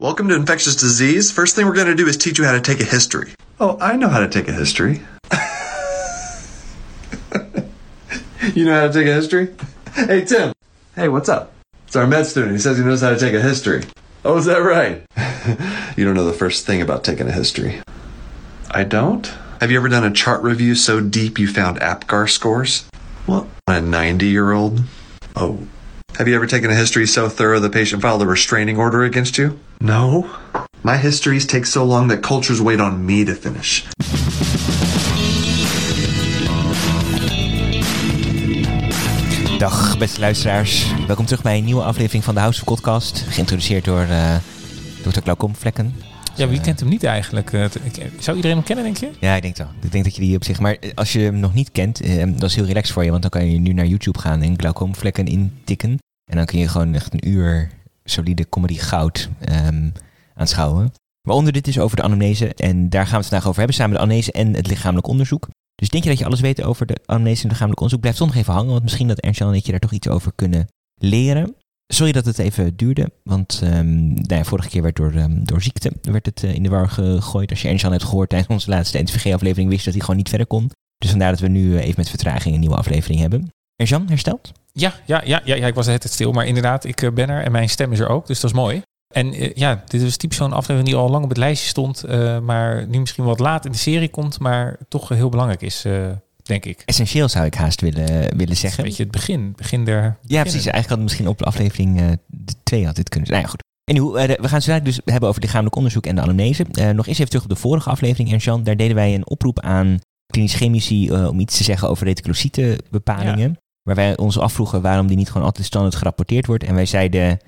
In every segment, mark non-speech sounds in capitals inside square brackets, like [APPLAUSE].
Welcome to infectious disease. First thing we're going to do is teach you how to take a history. Oh, I know how to take a history. [LAUGHS] you know how to take a history? Hey, Tim. Hey, what's up? It's our med student. He says he knows how to take a history. Oh, is that right? [LAUGHS] you don't know the first thing about taking a history. I don't? Have you ever done a chart review so deep you found APGAR scores? What? A 90 year old? Oh. Have you ever taken a history so thorough the patient filed a restraining order against you? No. My histories take so long that cultures wait on me to finish. Dag beste luisteraars, welkom terug bij een nieuwe aflevering van de House of Podcast. Geïntroduceerd door uh, Dr. Glaucom Vlekken. Ja, wie kent hem niet eigenlijk? Eh, zou iedereen hem kennen, denk je? Ja, ik denk zo. Ik denk dat je die op zich... Maar als je hem nog niet kent, eh, dat is heel relaxed voor je. Want dan kan je nu naar YouTube gaan en Glaucom Vlekken intikken. En dan kun je gewoon echt een uur solide comedy goud um, aanschouwen. Waaronder dit is over de anamnese. En daar gaan we het vandaag over hebben, samen de anamnese en het lichamelijk onderzoek. Dus denk je dat je alles weet over de anamnese en het lichamelijk onderzoek? Blijf toch nog even hangen, want misschien dat Ernst en ik je daar toch iets over kunnen leren. Sorry dat het even duurde, want um, nou vorige keer werd door, um, door ziekte werd het uh, in de war gegooid. Als je Ernst hebt gehoord tijdens onze laatste NTVG-aflevering, wist dat hij gewoon niet verder kon. Dus vandaar dat we nu uh, even met vertraging een nieuwe aflevering hebben. Ernst hersteld? Ja, ja, ja, ja, ik was het stil, maar inderdaad, ik uh, ben er en mijn stem is er ook, dus dat is mooi. En ja, dit is typisch zo'n aflevering die al lang op het lijstje stond, maar nu misschien wat laat in de serie komt, maar toch heel belangrijk is, denk ik. Essentieel zou ik haast willen, willen zeggen. Een beetje het begin, begin der... Ja, precies. Eigenlijk had het misschien op de aflevering 2 had dit kunnen zijn. Nou ja, goed. En nu, we gaan zo dus hebben over lichamelijk onderzoek en de anamnese. nog eens even terug op de vorige aflevering, Ernst Daar deden wij een oproep aan klinisch chemici om iets te zeggen over reticulocytenbepalingen. Ja. Waar wij ons afvroegen waarom die niet gewoon altijd standaard gerapporteerd wordt. En wij zeiden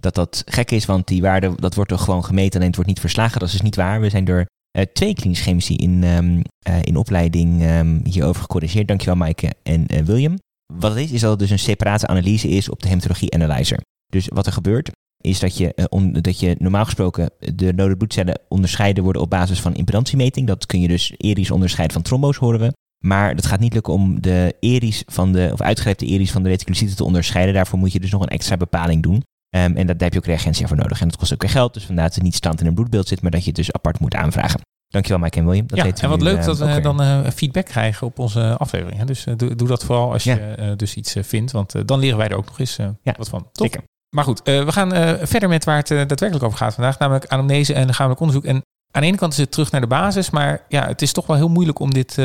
dat dat gek is, want die waarde dat wordt toch gewoon gemeten, alleen het wordt niet verslagen. Dat is dus niet waar. We zijn door uh, twee klinisch chemici in, um, uh, in opleiding um, hierover gecorrigeerd. Dankjewel Maaike en uh, William. Wat het is, is dat het dus een separate analyse is op de hematologie analyzer. Dus wat er gebeurt, is dat je, dat je normaal gesproken de rode bloedcellen onderscheiden worden op basis van impedantiemeting. Dat kun je dus erisch onderscheiden van trombo's, horen we. Maar dat gaat niet lukken om de eries van de, of uitgereepte eries van de reticulocyten te onderscheiden. Daarvoor moet je dus nog een extra bepaling doen. Um, en daar heb je ook reagentie voor nodig. En dat kost ook weer geld. Dus vandaar dat het niet stand in een bloedbeeld zit, maar dat je het dus apart moet aanvragen. Dankjewel Mike en William. Dat ja, en wat leuk uh, dat we dan uh, feedback krijgen op onze aflevering. Hè? Dus uh, doe, doe, dat vooral als ja. je dus iets vindt. Want dan leren wij er ook nog eens ja, wat van. Top. Zeker. Maar goed, we gaan verder met waar het daadwerkelijk over gaat vandaag. Namelijk anamnese en lichamelijk onderzoek. En aan de ene kant is het terug naar de basis, maar ja, het is toch wel heel moeilijk om dit,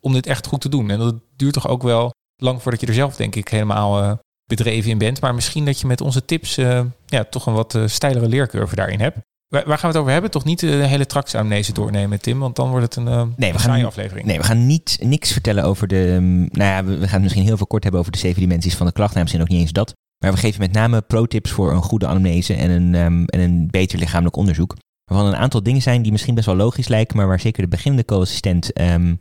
om dit echt goed te doen. En dat duurt toch ook wel lang voordat je er zelf, denk ik, helemaal bedreven in bent. Maar misschien dat je met onze tips uh, ja, toch een wat steilere leercurve daarin hebt. Waar, waar, gaan we het over hebben? Toch niet de hele tractsamnese doornemen, Tim? Want dan wordt het een nee, we gaan, aflevering. Nee, we gaan niet, niks vertellen over de... Um, nou ja, we, we, gaan misschien heel veel kort hebben over de zeven dimensies van de klacht. Nou, misschien ook niet eens dat. Maar we geven met name pro-tips voor een goede anamnese en een, um, en een beter lichamelijk onderzoek. Waarvan een aantal dingen zijn die misschien best wel logisch lijken, maar waar zeker de beginnende co-assistent um,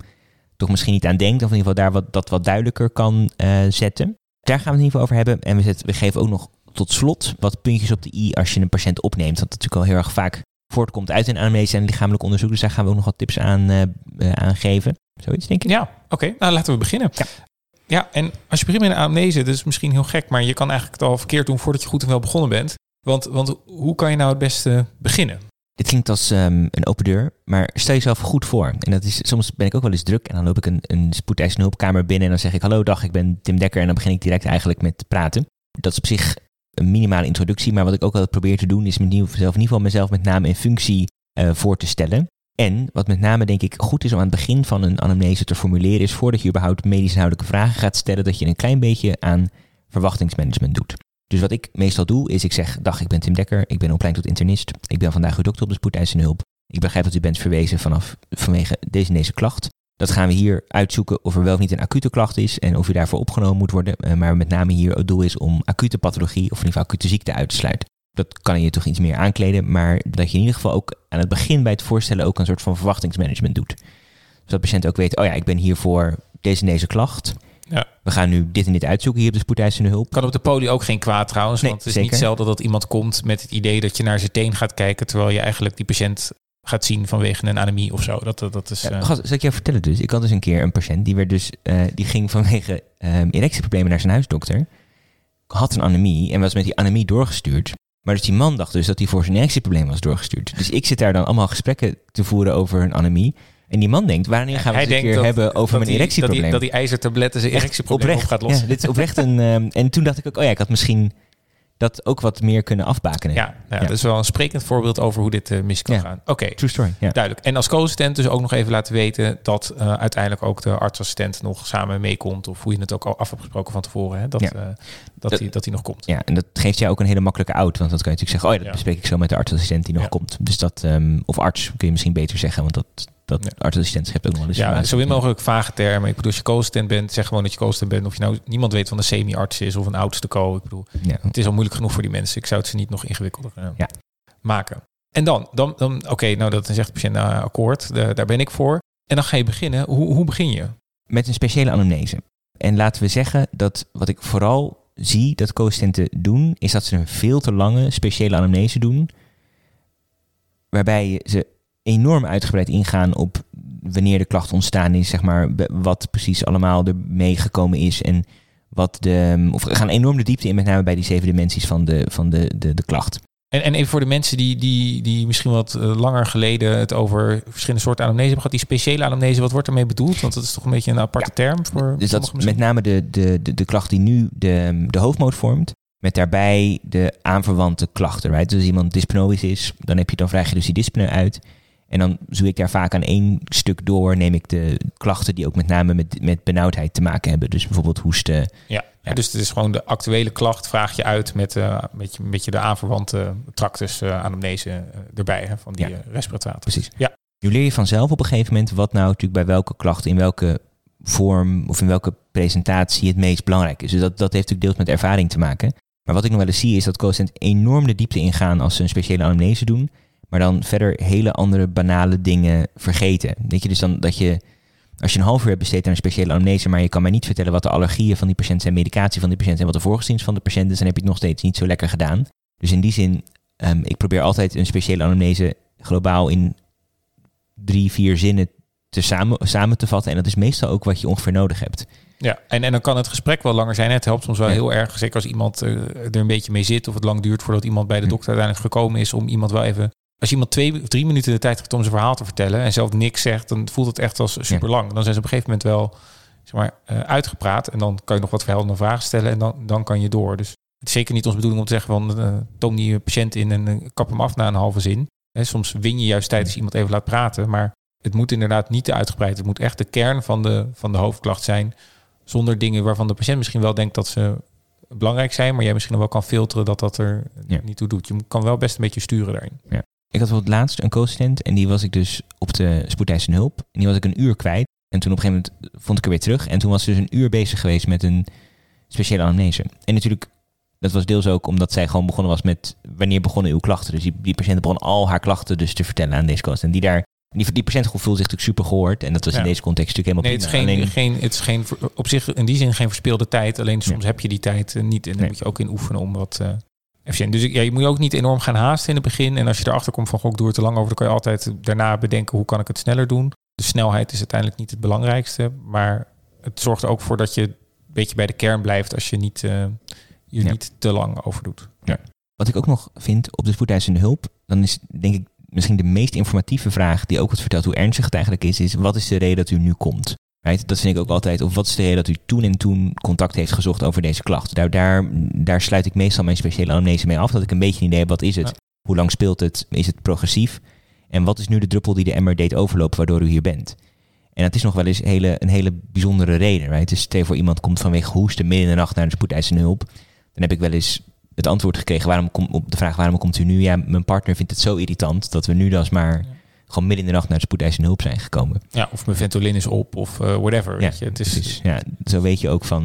toch misschien niet aan denkt. Of in ieder geval daar wat, dat wat duidelijker kan uh, zetten. Daar gaan we het in ieder geval over hebben. En we, zetten, we geven ook nog tot slot wat puntjes op de i als je een patiënt opneemt. Want dat natuurlijk al heel erg vaak voortkomt uit een anamnese en lichamelijk onderzoek. Dus daar gaan we ook nog wat tips aan, uh, uh, aan geven. Zoiets denk ik. Ja, oké. Okay. Nou, laten we beginnen. Ja. ja, en als je begint met een anamnese, dat is misschien heel gek, maar je kan eigenlijk het al verkeerd doen voordat je goed en wel begonnen bent. Want, want hoe kan je nou het beste beginnen? Dit klinkt als um, een open deur, maar stel jezelf goed voor. En dat is, soms ben ik ook wel eens druk en dan loop ik een, een spoedeisende hulpkamer binnen en dan zeg ik hallo dag, ik ben Tim Dekker en dan begin ik direct eigenlijk met praten. Dat is op zich een minimale introductie, maar wat ik ook altijd probeer te doen is mezelf, in ieder geval mezelf met name in functie uh, voor te stellen. En wat met name denk ik goed is om aan het begin van een anamnese te formuleren is voordat je überhaupt medisch inhoudelijke vragen gaat stellen, dat je een klein beetje aan verwachtingsmanagement doet. Dus wat ik meestal doe, is ik zeg: Dag, ik ben Tim Dekker, ik ben opleid tot internist. Ik ben vandaag uw dokter op de spoedeisende hulp. Ik begrijp dat u bent verwezen vanaf, vanwege deze en deze klacht. Dat gaan we hier uitzoeken of er wel of niet een acute klacht is en of u daarvoor opgenomen moet worden. Maar met name hier het doel is om acute pathologie of in ieder geval acute ziekte uit te sluiten. Dat kan je toch iets meer aankleden, maar dat je in ieder geval ook aan het begin bij het voorstellen ook een soort van verwachtingsmanagement doet. Zodat patiënten ook weten, oh ja, ik ben hier voor deze en deze klacht. Ja. We gaan nu dit en dit uitzoeken hier op de spoedeisende hulp. Kan op de poli ook geen kwaad trouwens. Nee, want het is zeker. niet zelden dat iemand komt met het idee dat je naar zijn teen gaat kijken. Terwijl je eigenlijk die patiënt gaat zien vanwege een anemie of zo. Dat, dat is, ja, uh... zal ik jou vertellen dus? Ik had dus een keer een patiënt die, werd dus, uh, die ging vanwege um, erectieproblemen naar zijn huisdokter. Had een anemie en was met die anemie doorgestuurd. Maar dus die man dacht dus dat hij voor zijn erectieprobleem was doorgestuurd. Dus ik zit daar dan allemaal gesprekken te voeren over een anemie. En die man denkt, wanneer gaan we het een keer hebben over mijn erectieprobleem? Dat die, dat die ijzertabletten zijn erectieprobleem op gaat lossen. Ja, dit is oprecht een... Um, en toen dacht ik ook, oh ja, ik had misschien dat ook wat meer kunnen afbakenen. Ja, ja, dat is wel een sprekend voorbeeld over hoe dit uh, mis kan gaan. Oké, true story. Duidelijk. En als co-assistent dus ook nog even laten weten dat uh, uiteindelijk ook de artsassistent nog samen meekomt. Of hoe je het ook al af hebt gesproken van tevoren. Hè? Dat, uh, dat, hij, dat hij nog komt. Ja, en dat geeft jou ook een hele makkelijke out. Want dat kan je natuurlijk zeggen, oh ja, dat bespreek ik zo met de artsassistent die nog komt. Dus dat, um, of arts kun je misschien beter zeggen, want dat, dat ja. artsassistent hebt ook nog wel eens. Ja, zo min mogelijk vage termen. Ik bedoel, als je co-assistent bent, zeg gewoon dat je co-assistent bent. Of je nou niemand weet van een semi-arts is of een oudste co. Ik bedoel, ja. het is al moeilijk genoeg voor die mensen. Ik zou het ze niet nog ingewikkelder uh, ja. maken. En dan, dan, dan oké, nou dat zegt de patiënt akkoord, de, daar ben ik voor. En dan ga je beginnen. Hoe, hoe begin je? Met een speciale anamnese. En laten we zeggen dat wat ik vooral zie dat co-assistenten doen, is dat ze een veel te lange speciale anamnese doen. Waarbij ze enorm uitgebreid ingaan op wanneer de klacht ontstaan is, zeg maar, wat precies allemaal er meegekomen is en wat de. Of we gaan enorm de diepte in, met name bij die zeven dimensies van de, van de, de, de klacht. En, en even voor de mensen die, die, die misschien wat eh, langer geleden het over verschillende soorten anamnese hebben gehad, die speciale anamnese, wat wordt ermee bedoeld? Want dat is toch een beetje een aparte term voor. Dus dat is met name de, de, de, de klacht die nu de, de hoofdmoot vormt. Met daarbij de aanverwante klachten. Right? Dus als iemand dyspnoïs is, dan, heb je, dan vraag je dus die dyspneu uit. En dan zoek ik daar vaak aan één stuk door, neem ik de klachten die ook met name met, met benauwdheid te maken hebben. Dus bijvoorbeeld hoesten. Ja, ja. dus het is gewoon de actuele klacht, vraag je uit met, uh, met, je, met je de aanverwante tractus uh, anamnese uh, erbij, hè, van die ja. respirator. Precies. Ja. Je leer je vanzelf op een gegeven moment wat nou natuurlijk bij welke klacht, in welke vorm of in welke presentatie het meest belangrijk is. Dus dat, dat heeft natuurlijk deels met ervaring te maken. Maar wat ik nog wel eens zie is dat co-assistenten enorm de diepte ingaan als ze een speciale anamnese doen maar dan verder hele andere banale dingen vergeten. Weet je, dus dan dat je, als je een half uur hebt besteed aan een speciale anamnese, maar je kan mij niet vertellen wat de allergieën van die patiënt zijn, medicatie van die patiënt en wat de voorgeschiedenis van de patiënt is, dan heb je het nog steeds niet zo lekker gedaan. Dus in die zin, um, ik probeer altijd een speciale anamnese globaal in drie, vier zinnen te samen, samen te vatten. En dat is meestal ook wat je ongeveer nodig hebt. Ja, en, en dan kan het gesprek wel langer zijn. Het helpt soms wel heel erg, zeker als iemand uh, er een beetje mee zit of het lang duurt voordat iemand bij de dokter uiteindelijk gekomen is, om iemand wel even als iemand twee of drie minuten de tijd heeft om zijn verhaal te vertellen en zelf niks zegt, dan voelt het echt als super lang. Dan zijn ze op een gegeven moment wel zeg maar, uh, uitgepraat en dan kan je nog wat verhelderde vragen stellen en dan, dan kan je door. Dus het is zeker niet onze bedoeling om te zeggen van uh, toon die patiënt in en uh, kap hem af na een halve zin. He, soms win je juist tijdens iemand even laat praten, maar het moet inderdaad niet te uitgebreid. Het moet echt de kern van de, van de hoofdklacht zijn, zonder dingen waarvan de patiënt misschien wel denkt dat ze belangrijk zijn, maar jij misschien wel kan filteren dat dat er niet toe doet. Je kan wel best een beetje sturen daarin. Ja. Ik had voor het laatst een co-assistent en die was ik dus op de spoedeisende hulp. En die was ik een uur kwijt. En toen op een gegeven moment vond ik er weer terug. En toen was ze dus een uur bezig geweest met een speciale anamnese. En natuurlijk, dat was deels ook omdat zij gewoon begonnen was met wanneer begonnen uw klachten. Dus die, die patiënt begon al haar klachten dus te vertellen aan deze co En die daar die, die patiënt voelde zich natuurlijk super gehoord. En dat was in deze context natuurlijk helemaal nee, het is geen, geen, het is geen, op zich in die zin geen verspeelde tijd. Alleen soms heb je die tijd eh, niet. En dan moet je ook in oefenen om wat, uh, dus ja, je moet ook niet enorm gaan haasten in het begin. En als je erachter komt van, goh, ik doe het te lang over, dan kan je altijd daarna bedenken, hoe kan ik het sneller doen? De snelheid is uiteindelijk niet het belangrijkste, maar het zorgt er ook voor dat je een beetje bij de kern blijft als je niet, uh, je niet te lang over doet. Ja. Wat ik ook nog vind op de spoedeisende hulp, dan is denk ik misschien de meest informatieve vraag die ook wat vertelt hoe ernstig het eigenlijk is, is wat is de reden dat u nu komt? Right? Dat vind ik ook altijd. Of wat is de reden dat u toen en toen contact heeft gezocht over deze klacht? Daar, daar, daar sluit ik meestal mijn speciale anamnese mee af. Dat ik een beetje een idee heb, wat is het? Hoe lang speelt het? Is het progressief? En wat is nu de druppel die de emmer deed overlopen waardoor u hier bent? En dat is nog wel eens hele, een hele bijzondere reden. Right? Dus stel voor iemand komt vanwege hoesten midden in de nacht naar de spoedeisende hulp. Dan heb ik wel eens het antwoord gekregen waarom kom, op de vraag waarom komt u nu? Ja, mijn partner vindt het zo irritant dat we nu dus maar gewoon midden in de nacht naar de spoedeisende hulp zijn gekomen. Ja, of mijn Ventolin is op of uh, whatever. Ja, weet je. Het is, precies. Ja, zo weet je ook van...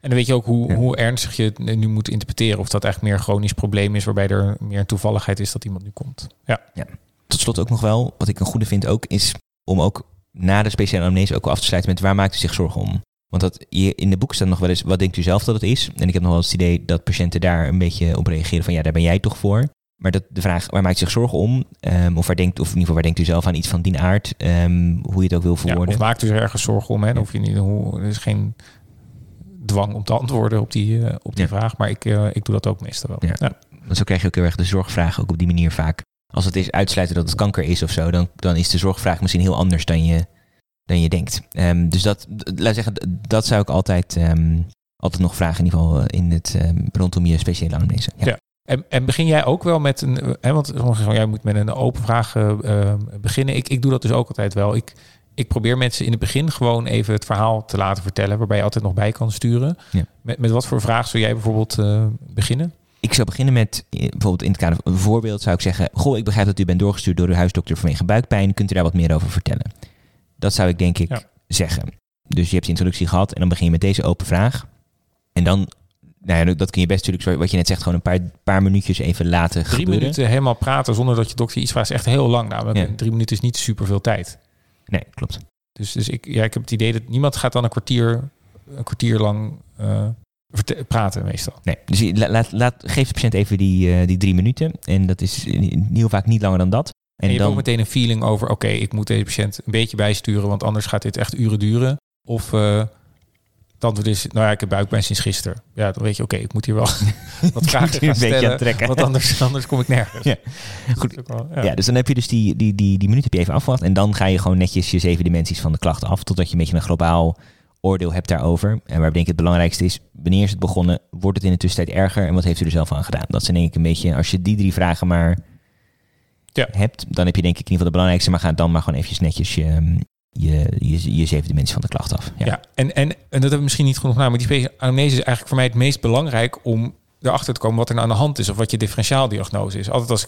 En dan weet je ook hoe, hoe ernstig je het nu moet interpreteren. Of dat echt meer een chronisch probleem is, waarbij er meer een toevalligheid is dat iemand nu komt. Ja. ja. Tot slot ook nog wel, wat ik een goede vind ook, is om ook na de speciale anamnese ook af te sluiten met waar maakt u zich zorgen om? Want dat je, in de boek staat nog wel eens, wat denkt u zelf dat het is? En ik heb nog wel eens het idee dat patiënten daar een beetje op reageren van, ja, daar ben jij toch voor. Maar dat, de vraag, waar maakt u zich zorgen om? Um, of, waar denkt, of in ieder geval, waar denkt u zelf aan iets van die aard? Um, hoe je het ook wil verwoorden. Ja, of maakt u zich ergens zorgen om? Hè? Ja. Of je niet, hoe, er is geen dwang om te antwoorden op die, uh, op die vraag. Maar ik, uh, ik doe dat ook meestal wel. Ja. Want zo krijg je ook heel erg de zorgvraag ook op die manier vaak. Als het is uitsluiten dat het kanker is of zo, dan, dan is de zorgvraag misschien heel anders dan je, dan je denkt. Um, dus dat, laat zeggen, dat zou ik altijd, altijd nog vragen, in ieder geval in het, rondom je speciale anamnese. Ja. En, en, begin jij ook wel met een, hè, want van, jij moet met een open vraag uh, beginnen. Ik, ik doe dat dus ook altijd wel. Ik, ik probeer mensen in het begin gewoon even het verhaal te laten vertellen, waarbij je altijd nog bij kan sturen. Ja. Met, met wat voor vraag zou jij bijvoorbeeld uh, beginnen? Ik zou beginnen met, eh, bijvoorbeeld in het kader van een voorbeeld, zou ik zeggen: Goh, ik begrijp dat u bent doorgestuurd door uw huisdokter vanwege buikpijn. Kunt u daar wat meer over vertellen? Dat zou ik denk ik zeggen. Dus je hebt de introductie gehad en dan begin je met deze open vraag. En dan, nou ja, dat kun je best natuurlijk, wat je net zegt, gewoon een paar, paar minuutjes even laten Drie gebeuren. minuten helemaal praten zonder dat je dokter iets vraagt, is echt heel lang. Namelijk, drie minuten is niet super veel tijd. Nee, klopt. Dus, dus ik, ja, ik heb het idee dat niemand gaat dan een kwartier, een kwartier lang uh, praten meestal. Nee, dus laat, laat, geef de patiënt even die, uh, die drie minuten. En dat is heel vaak niet langer dan dat. En, en je dan... hebt ook meteen een feeling over, oké, ik moet deze patiënt een beetje bijsturen, want anders gaat dit echt uren duren. Of uh, het antwoord is, nou ja, ik heb buikpijn sinds gisteren. Ja, dan weet je, oké, ik moet hier wel [LAUGHS] wat [LAUGHS] vragen gaan stellen, trekken. want anders, [LAUGHS] anders kom ik nergens. Ja. Goed. ja. ja. dus dan heb je dus die, die, die, die minuut heb je even afgewacht en dan ga je gewoon netjes je zeven dimensies van de klachten af, totdat je een beetje een globaal oordeel hebt daarover. En waar denk ik het belangrijkste is, wanneer is het begonnen, wordt het in de tussentijd erger en wat heeft u er zelf aan gedaan? Dat zijn denk ik een beetje, als je die drie vragen maar ja. hebt, dan heb je denk ik in ieder geval de belangrijkste, maar ga dan maar gewoon eventjes netjes je, je, je, je zeven dimensies van de klacht af. Ja, ja en, en, en dat hebben we misschien niet genoeg naar, maar die anamnese is eigenlijk voor mij het meest belangrijk om erachter te komen wat er nou aan de hand is of wat je differentiaaldiagnose is. Altijd als,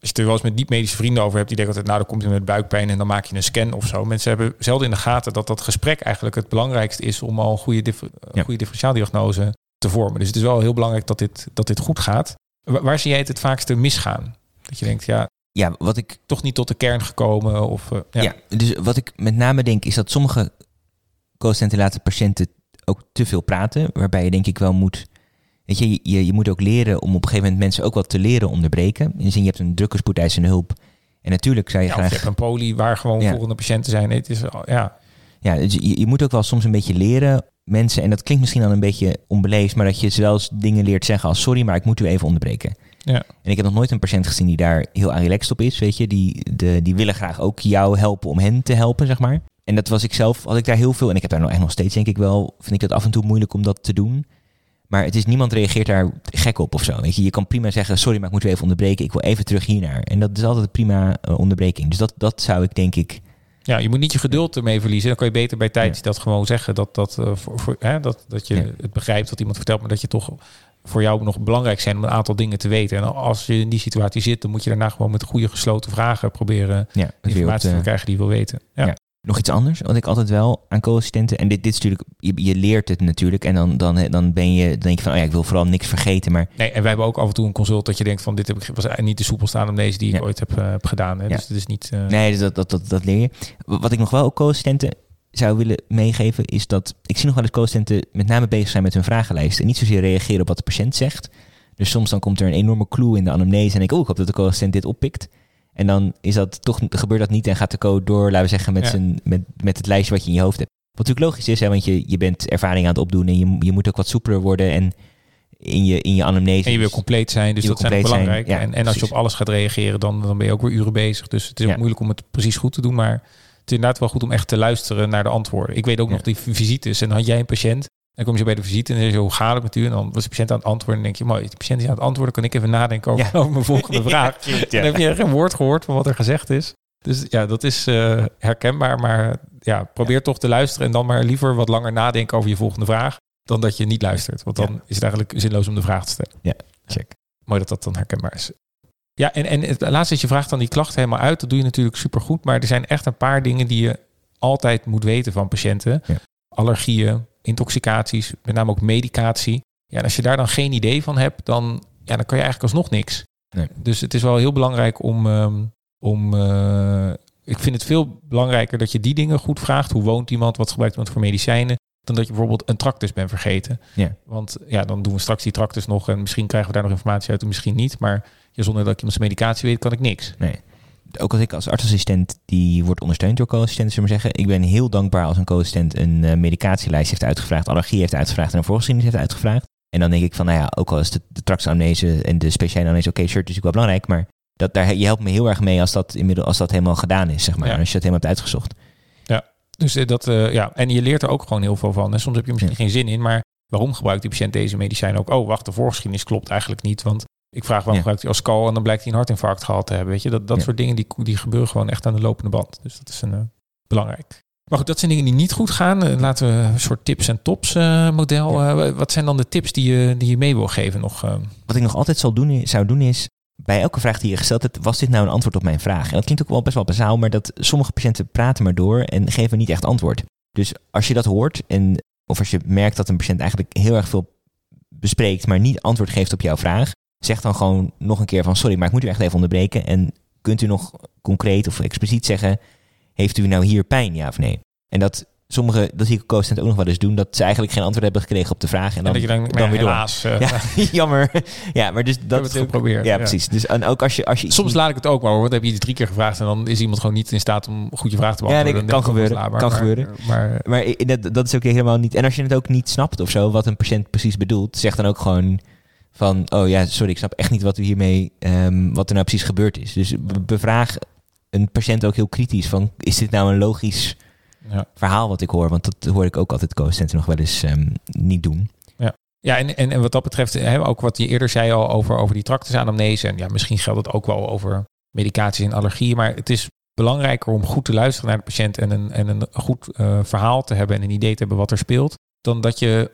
als je er wel eens met niet-medische vrienden over hebt, die denken altijd, nou, dan komt hij met buikpijn en dan maak je een scan of zo. Mensen hebben zelden in de gaten dat dat gesprek eigenlijk het belangrijkste is om al een goede, ja. goede differentiaaldiagnose te vormen. Dus het is wel heel belangrijk dat dit, dat dit goed gaat. Waar, waar zie jij het het vaakste misgaan? Dat je denkt, ja, ja, wat ik toch niet tot de kern gekomen. Of, uh, ja. ja. dus wat ik met name denk is dat sommige laten patiënten ook te veel praten. Waarbij je denk ik wel moet. Weet je, je, je moet ook leren om op een gegeven moment mensen ook wat te leren onderbreken. In de zin, je hebt een drukke spoedeisende hulp. En natuurlijk zou je ja, graag. Je hebt een poli waar gewoon volgende patiënten zijn. Het is, ja. Ja, dus je, je moet ook wel soms een beetje leren mensen. En dat klinkt misschien dan een beetje onbeleefd, maar dat je zelfs dingen leert zeggen als sorry, maar ik moet u even onderbreken. Ja. En ik heb nog nooit een patiënt gezien die daar heel aan relaxed op is, weet je. Die, de, die willen graag ook jou helpen om hen te helpen, zeg maar. En dat was ik zelf, had ik daar heel veel, en ik heb daar nog echt nog steeds, denk ik wel, vind ik het af en toe moeilijk om dat te doen. Maar het is, niemand reageert daar gek op of zo. Weet je, je kan prima zeggen, sorry, maar ik moet u even onderbreken. Ik wil even terug hiernaar. En dat is altijd een prima uh, onderbreking. Dus dat, dat zou ik denk ik... Ja, je moet niet je geduld ermee verliezen. Dan kan je beter bij tijd ja. dat gewoon zeggen. Dat, dat, uh, voor, voor, hè, dat, dat je ja. het begrijpt wat iemand vertelt, maar dat je toch voor jou nog belangrijk zijn om een aantal dingen te weten. En als je in die situatie zit, dan moet je daarna gewoon met goede gesloten vragen proberen ja, informatie te krijgen die je wil weten. Ja. ja. Nog iets anders, wat ik altijd wel aan co-assistenten, en dit, dit is natuurlijk, je, je, leert het natuurlijk en dan, dan, dan ben je, dan denk je van, oh ja, ik wil vooral niks vergeten, maar... Nee, en wij hebben ook af en toe een consult dat je denkt van, dit heb ik, was niet de soepel staan om deze die ik ooit heb, uh, heb gedaan. Hè? Dus het is niet... Uh... Nee, dus dat, dat, dat, dat leer je. Wat ik nog wel ook co-assistenten zou willen meegeven, is dat ik zie nog wel eens co-assistenten met name bezig zijn met hun vragenlijst en niet zozeer reageren op wat de patiënt zegt. Dus soms dan komt er een enorme clue in de anamnese en ik, oh, ik hoop dat de co-assistent dit oppikt. En dan is dat toch, gebeurt dat niet en gaat de code door, laten we zeggen, met, ja. zijn, met, met het lijstje wat je in je hoofd hebt. Wat natuurlijk logisch is, hè, want je, je bent ervaring aan het opdoen en je, je moet ook wat soepeler worden en in je, in je anamnese. En je wil compleet zijn, dus dat zijn belangrijk. Ja, en, en als je op alles gaat reageren, dan, dan ben je ook weer uren bezig. Dus het is ook moeilijk om het precies goed te doen, maar het inderdaad wel goed om echt te luisteren naar de antwoorden. Ik weet ook nog die visites en dan had jij een patiënt dan kom je bij de visite en dan je hoe gaat het met u? En dan was de patiënt aan het antwoorden. En denk je, mooi, de patiënt is aan het antwoorden. Kan ik even nadenken over, ja. [LAUGHS] over mijn volgende [LAUGHS] vraag? ja, dan heb je geen woord gehoord van wat er gezegd is. Dus ja, dat is uh, herkenbaar. Maar ja, probeer toch te luisteren. En dan maar liever wat langer nadenken over je volgende vraag. Dan dat je niet luistert. Want dan is het eigenlijk zinloos om de vraag te stellen. Ja, check. Mooi dat dat dan herkenbaar is. Ja, en, en het laatste is je vraagt dan die klachten helemaal uit. Dat doe je natuurlijk supergoed. Maar er zijn echt een paar dingen die je altijd moet weten van patiënten. Allergieën, intoxicaties, met name ook medicatie. Ja, en als je daar dan geen idee van hebt, dan, ja, dan kan je eigenlijk alsnog niks. Nee. Dus het is wel heel belangrijk om. Um, om uh, ik vind het veel belangrijker dat je die dingen goed vraagt. Hoe woont iemand? Wat gebruikt iemand voor medicijnen? Dan dat je bijvoorbeeld een tractus bent vergeten. Ja. Want ja, dan doen we straks die tractus nog. En misschien krijgen we daar nog informatie uit en misschien niet. Maar ja, zonder dat ik iemands medicatie weet, kan ik niks. Nee ook als ik als artsassistent die wordt ondersteund door co-assistenten, zullen maar zeggen. Ik ben heel dankbaar als een co-assistent een uh, medicatielijst heeft uitgevraagd, allergie heeft uitgevraagd en een voorgeschiedenis heeft uitgevraagd. En dan denk ik van, nou ja, ook al is de, de tractsamnese en de speciale amnese, oké, okay, shirt is natuurlijk wel belangrijk, maar dat, daar, je helpt me heel erg mee als dat, inmiddels, als dat helemaal gedaan is, zeg maar. Als je het helemaal hebt uitgezocht. Dus eh, dat, uh, ja, en je leert er ook gewoon heel veel van. En soms heb je misschien geen zin in, maar waarom gebruikt die patiënt deze medicijn ook? Oh, wacht, de voorgeschiedenis klopt eigenlijk niet, want ik vraag waarom gebruikt hij Oscal en dan blijkt hij een hartinfarct gehad te hebben. Weet je, dat, dat soort dingen die, die gebeuren gewoon echt aan de lopende band. Dus dat is een, uh, belangrijk. Maar goed, dat zijn dingen die niet goed gaan. laten we een soort tips en tops model. wat zijn dan de tips die je, die je mee wil geven nog? Wat ik nog altijd zal doen, zou doen is bij elke vraag die je gesteld hebt, was dit nou een antwoord op mijn vraag? En dat klinkt ook wel best wel bazaal, maar dat sommige patiënten praten maar door en geven niet echt antwoord. Dus als je dat hoort, en, of als je merkt dat een patiënt eigenlijk heel erg veel bespreekt, maar niet antwoord geeft op jouw vraag, zeg dan gewoon nog een keer van sorry, maar ik moet u echt even onderbreken. En kunt u nog concreet of expliciet zeggen, heeft u nou hier pijn, ja of nee? En dat sommige, dat zie ik co ook nog wel eens doen, dat ze eigenlijk geen antwoord hebben gekregen op de vraag. En dan, dat je dan, dan weer helaas, door. ja, [LAUGHS] jammer. ja, maar dus dat is geprobeerd. Ja, precies. Dus en ook als je, als je Soms laat ik het ook maar hoor, want heb je iets drie keer gevraagd en dan is iemand gewoon niet in staat om goed je vraag te beantwoorden. Ja, dat kan gebeuren. kan maar, gebeuren. Maar, maar, dat, dat is ook helemaal niet. En als je het ook niet snapt of zo, wat een patiënt precies bedoelt, zeg dan ook gewoon van, oh ja, sorry, ik snap echt niet wat u hiermee, um, wat er nou precies gebeurd is. Dus bevraag een patiënt ook heel kritisch van, is dit nou een logisch ja. verhaal wat ik hoor. Want dat hoor ik ook altijd co-assistenten nog wel eens um, niet doen. Ja, ja en, en, en wat dat betreft, hè, ook wat je eerder zei al over, over die tractusanamnese. En ja, misschien geldt het ook wel over medicaties en allergieën. Maar het is belangrijker om goed te luisteren naar de patiënt en een, en een goed uh, verhaal te hebben en een idee te hebben wat er speelt. Dan dat je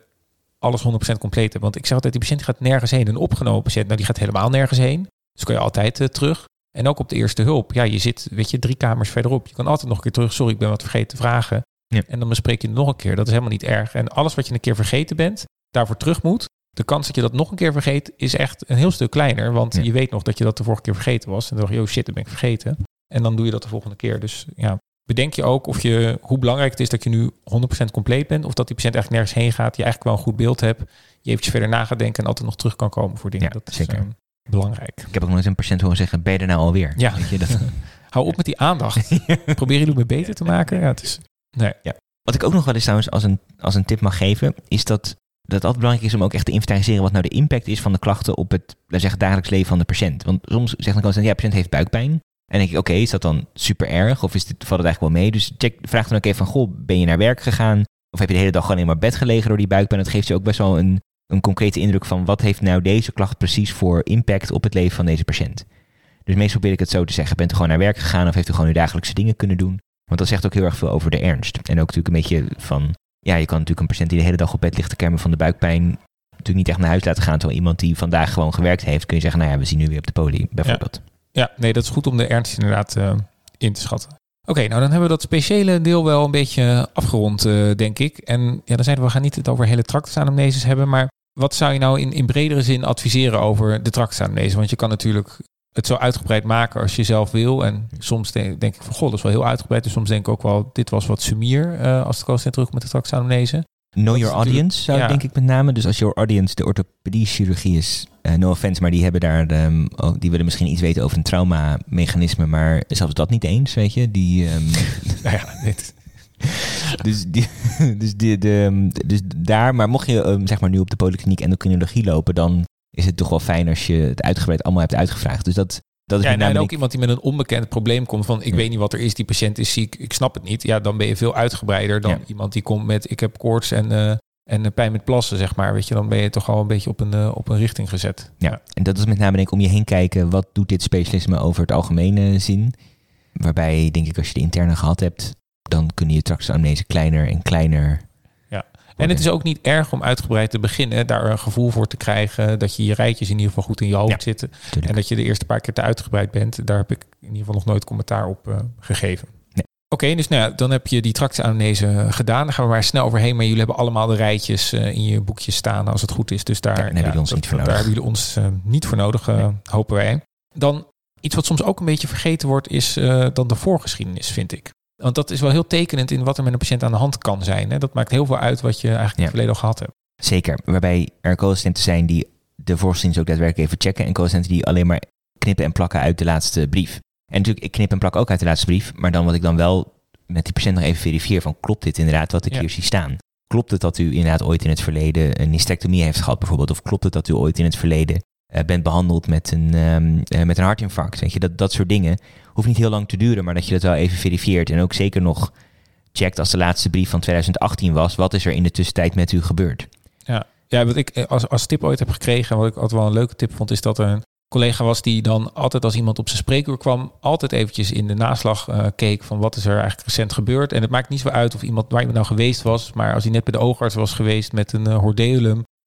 alles 100% compleet hebt. Want ik zeg altijd, die patiënt gaat nergens heen. Een opgenomen patiënt, nou die gaat helemaal nergens heen. Dus kun je altijd uh, terug. En ook op de eerste hulp. Ja, je zit, weet je, drie kamers verderop. Je kan altijd nog een keer terug. Sorry, ik ben wat vergeten te vragen. Ja. En dan bespreek je het nog een keer. Dat is helemaal niet erg. En alles wat je een keer vergeten bent, daarvoor terug moet. De kans dat je dat nog een keer vergeet, is echt een heel stuk kleiner. Want je weet nog dat je dat de vorige keer vergeten was. En dan dacht je, oh shit, dat ben ik vergeten. En dan doe je dat de volgende keer. Dus ja, bedenk je ook of je, hoe belangrijk het is dat je nu 100% compleet bent. Of dat die patiënt eigenlijk nergens heen gaat. Je eigenlijk wel een goed beeld hebt. Je eventjes verder na gaat denken en altijd nog terug kan komen voor dingen. Ja, dat zeker. Is, ehm, belangrijk. Ik heb ook nog eens een patiënt horen zeggen, ben je er nou alweer? Ja. Weet je, dat... [LAUGHS] Hou op met die aandacht. [LAUGHS] Probeer jullie me beter te maken. Ja, het is... nee. ja. Wat ik ook nog wel eens trouwens als een, als een tip mag geven, is dat, dat het altijd belangrijk is om ook echt te inventariseren wat nou de impact is van de klachten op het zeggen, dagelijks leven van de patiënt. Want soms zegt een patiënt, ja, de patiënt heeft buikpijn. En denk ik, oké, is dat dan super erg? Of is dit, valt het eigenlijk wel mee? Dus check, vraag dan ook even van, goh, ben je naar werk gegaan? Of heb je de hele dag gewoon in maar bed gelegen door die buikpijn? Dat geeft je ook best wel een, een concrete indruk van wat heeft nou deze klacht precies voor impact op het leven van deze patiënt. Dus meestal probeer ik het zo te zeggen. Bent u gewoon naar werk gegaan of heeft u gewoon uw dagelijkse dingen kunnen doen? Want dat zegt ook heel erg veel over de ernst. En ook natuurlijk een beetje van, ja, je kan natuurlijk een patiënt die de hele dag op bed ligt te kermen van de buikpijn, natuurlijk niet echt naar huis laten gaan. Terwijl iemand die vandaag gewoon gewerkt heeft, kun je zeggen, nou ja, we zien nu weer op de poli, bijvoorbeeld. Ja, nee, dat is goed om de ernst inderdaad uh, in te schatten. Oké, nou dan hebben we dat speciale deel wel een beetje afgerond, uh, denk ik. En ja, dan zeiden we, we gaan niet het over hele tractusanamneses hebben, maar wat zou je nou in, in bredere zin adviseren over de tractusanamnese? Want je kan natuurlijk het zo uitgebreid maken als je zelf wil. En soms denk, denk ik van, god, dat is wel heel uitgebreid. Dus soms denk ik ook wel, dit was wat sumier uh, als de kost terug met de tractusanamnese. Know your audience, zou denk ik met name. Dus als your audience de orthopedie-chirurgie is, uh, no offense, maar die hebben daar, um, die willen misschien iets weten over een trauma-mechanisme, maar zelfs dat niet eens, weet je. Die, um, [LAUGHS] nou ja, dit, dus, die, [LAUGHS] dus, die, de, dus daar, maar mocht je um, zeg maar nu op de polykliniek endocrinologie lopen, dan is het toch wel fijn als je het uitgebreid allemaal hebt uitgevraagd. Dus dat, dat is ja, en, ook iemand die met een onbekend probleem komt van ik weet niet wat er is, die patiënt is ziek, ik snap het niet. Ja, dan ben je veel uitgebreider dan iemand die komt met ik heb koorts en, uh, en pijn met plassen, zeg maar. Weet je, dan ben je toch al een beetje op een, uh, op een richting gezet. Ja. en dat is met name denk ik om je heen kijken, wat doet dit specialisme over het algemene zin? Waarbij denk ik als je de interne gehad hebt, dan kunnen je tractusamnese kleiner en kleiner ja. En het is ook niet erg om uitgebreid te beginnen, daar een gevoel voor te krijgen, dat je je rijtjes in ieder geval goed in je hoofd zitten. En dat je de eerste paar keer te uitgebreid bent. Daar heb ik in ieder geval nog nooit commentaar op uh, gegeven. Nee. Oké, dus nou ja, dan heb je die tractusamnese gedaan. Dan gaan we maar snel overheen. Maar jullie hebben allemaal de rijtjes uh, in je boekje staan als het goed is. Dus daar, daar hebben jullie ons niet voor nodig. Daar hebben jullie ons uh, niet voor nodig, hopen wij. Dan iets wat soms ook een beetje vergeten wordt, is dan de voorgeschiedenis, vind ik. Want dat is wel heel tekenend in wat er met een patiënt aan de hand kan zijn. Hè? Dat maakt heel veel uit wat je eigenlijk in het verleden al gehad hebt. Zeker, waarbij er co-assistenten zijn die de voorziening ook daadwerkelijk even checken. En co-assistenten die alleen maar knippen en plakken uit de laatste brief. En natuurlijk, ik knip en plak ook uit de laatste brief. Maar dan wat ik dan wel met die patiënt nog even verifieer van klopt dit inderdaad wat ik hier zie staan. Klopt het dat u inderdaad ooit in het verleden een hysterectomie heeft gehad bijvoorbeeld? Of klopt het dat u ooit in het verleden uh, bent behandeld met een, um, met een hartinfarct? Weet je, dat, dat soort dingen hoeft niet heel lang te duren, maar dat je dat wel even verifieert. En ook zeker nog checkt als de laatste brief van 2018 was. Wat is er in de tussentijd met u gebeurd? Ja, ja wat ik als, als tip ooit heb gekregen, wat ik altijd wel een leuke tip vond, is dat er een collega was die dan altijd als iemand op zijn spreekuur kwam, altijd eventjes in de naslag keek van wat is er eigenlijk recent gebeurd. En het maakt niet zo uit of iemand waar iemand nou geweest was, maar als hij net bij de oogarts was geweest met een uh,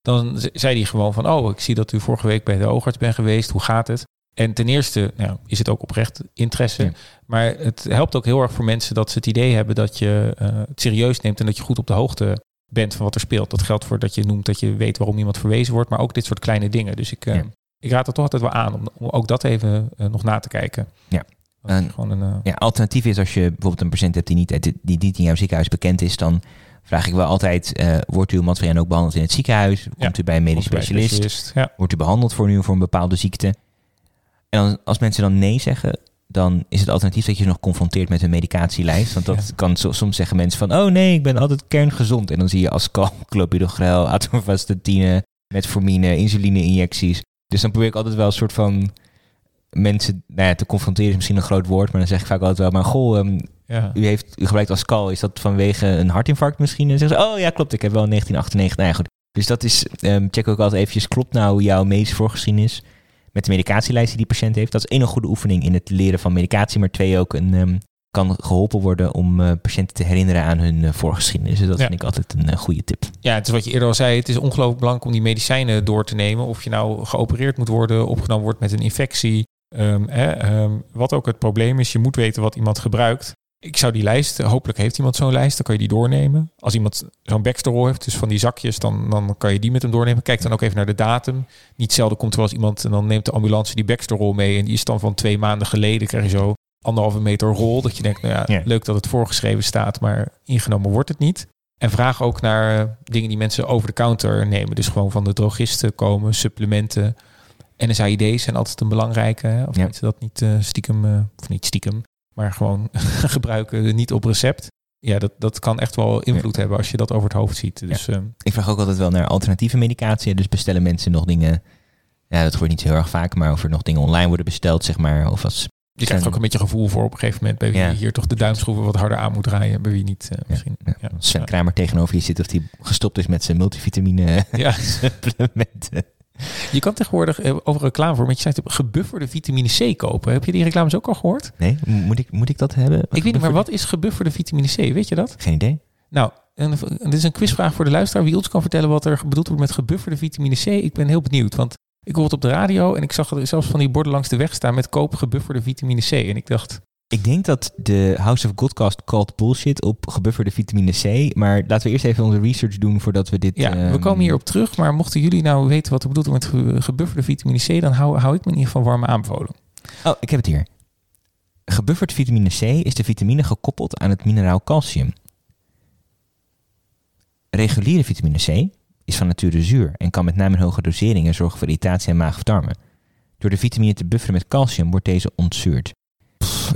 dan zei hij gewoon van, oh, ik zie dat u vorige week bij de oogarts bent geweest, hoe gaat het? En ten eerste nou, is het ook oprecht interesse. Maar het helpt ook heel erg voor mensen dat ze het idee hebben dat je uh, het serieus neemt en dat je goed op de hoogte bent van wat er speelt. Dat geldt voor dat je noemt dat je weet waarom iemand verwezen wordt, maar ook dit soort kleine dingen. Dus ik, uh, ik raad er toch altijd wel aan om, om ook dat even uh, nog na te kijken. Ja. En, gewoon een, ja, alternatief is als je bijvoorbeeld een patiënt hebt die niet, die niet in jouw ziekenhuis bekend is, dan vraag ik wel altijd, uh, wordt uw materiaal ook behandeld in het ziekenhuis? Komt u bij een medisch specialist? specialist ja. Wordt u behandeld voor nu voor een bepaalde ziekte? En als mensen dan nee zeggen, dan is het alternatief dat je ze nog confronteert met een medicatielijst. Want dat kan soms zeggen mensen van, oh nee, ik ben altijd kerngezond. En dan zie je ascal, [LAUGHS] clopidogrel, atorvastatine, metformine, insuline-injecties. Dus dan probeer ik altijd wel een soort van mensen nou ja, te confronteren is misschien een groot woord, maar dan zeg ik vaak altijd wel, maar goh, um, ja. u, heeft, u gebruikt Ascal, is dat vanwege een hartinfarct misschien? En zeggen ze, oh ja, klopt, ik heb wel 1998. Nou ja, goed. Dus dat is, um, check ook altijd eventjes, klopt nou jouw medische voorgeschiedenis? met de medicatielijst die die patiënt heeft. Dat is één een goede oefening in het leren van medicatie, maar twee ook een, um, kan geholpen worden om uh, patiënten te herinneren aan hun uh, voorgeschiedenis. Dus dat vind ik altijd een uh, goede tip. Ja, het is wat je eerder al zei. Het is ongelooflijk belangrijk om die medicijnen door te nemen. Of je nou geopereerd moet worden, opgenomen wordt met een infectie. Um, um, wat ook het probleem is, je moet weten wat iemand gebruikt. Ik zou die lijst, hopelijk heeft iemand zo'n lijst, dan kan je die doornemen. Als iemand zo'n backstore heeft, dus van die zakjes, dan, dan kan je die met hem doornemen. Kijk dan ook even naar de datum. Niet zelden komt er wel eens iemand en dan neemt de ambulance die backstore mee en die is dan van twee maanden geleden. Krijg je zo anderhalve meter rol. Dat je denkt, nou ja, leuk dat het voorgeschreven staat, maar ingenomen wordt het niet. En vraag ook naar eh, dingen die mensen over de counter nemen. Dus gewoon van de drogisten komen, supplementen. NSAID's zijn altijd een belangrijke. Of mensen dat niet uh, stiekem, uh, of niet stiekem, maar gewoon [LAUGHS] gebruiken, niet op recept. Ja, dat, dat kan echt wel invloed hebben als je dat over het hoofd ziet. Dus, ehm, ik vraag ook altijd wel naar alternatieve medicatie. Dus bestellen mensen nog dingen. Ja, dat wordt niet heel erg vaak, maar of er nog dingen online worden besteld, zeg maar. Of als je krijgt ook een beetje gevoel voor op een gegeven moment bij wie hier toch de duimschroeven wat harder aan moet draaien, bij wie niet. Uh, misschien. Ja, Sven Kramer tegenover je zit of die gestopt is met zijn multivitamine [LAUGHS] supplementen. Je kan tegenwoordig eh, over reclame voor met je site gebufferde vitamine C kopen. Heb je die reclames ook al gehoord? Nee, moet ik, moet ik dat hebben? Ik weet niet, maar wat is gebufferde vitamine C? Weet je dat? Geen idee. Nou, en, dit is een quizvraag voor de luisteraar. Wie ons kan vertellen wat er bedoeld wordt met gebufferde vitamine C? Ik ben heel benieuwd, want ik hoorde op de radio en ik zag zelfs van die borden langs de weg staan met koop gebufferde vitamine C. En ik dacht, ik denk dat de House of Godcast called bullshit op gebufferde vitamine C. Maar laten we eerst even onze research doen voordat we dit... Ja, we ehm, komen hierop terug. Maar mochten jullie nou weten wat er bedoeld wordt met gebufferde vitamine C... dan hou, hou ik me in ieder geval warm aanbevolen. Oh, ik heb het hier. Gebufferd vitamine C is de vitamine gekoppeld aan het mineraal calcium. Reguliere vitamine C is van nature zuur... en kan met name in hoge doseringen zorgen voor irritatie en maag of darmen. Door de vitamine te bufferen met calcium wordt deze ontzuurd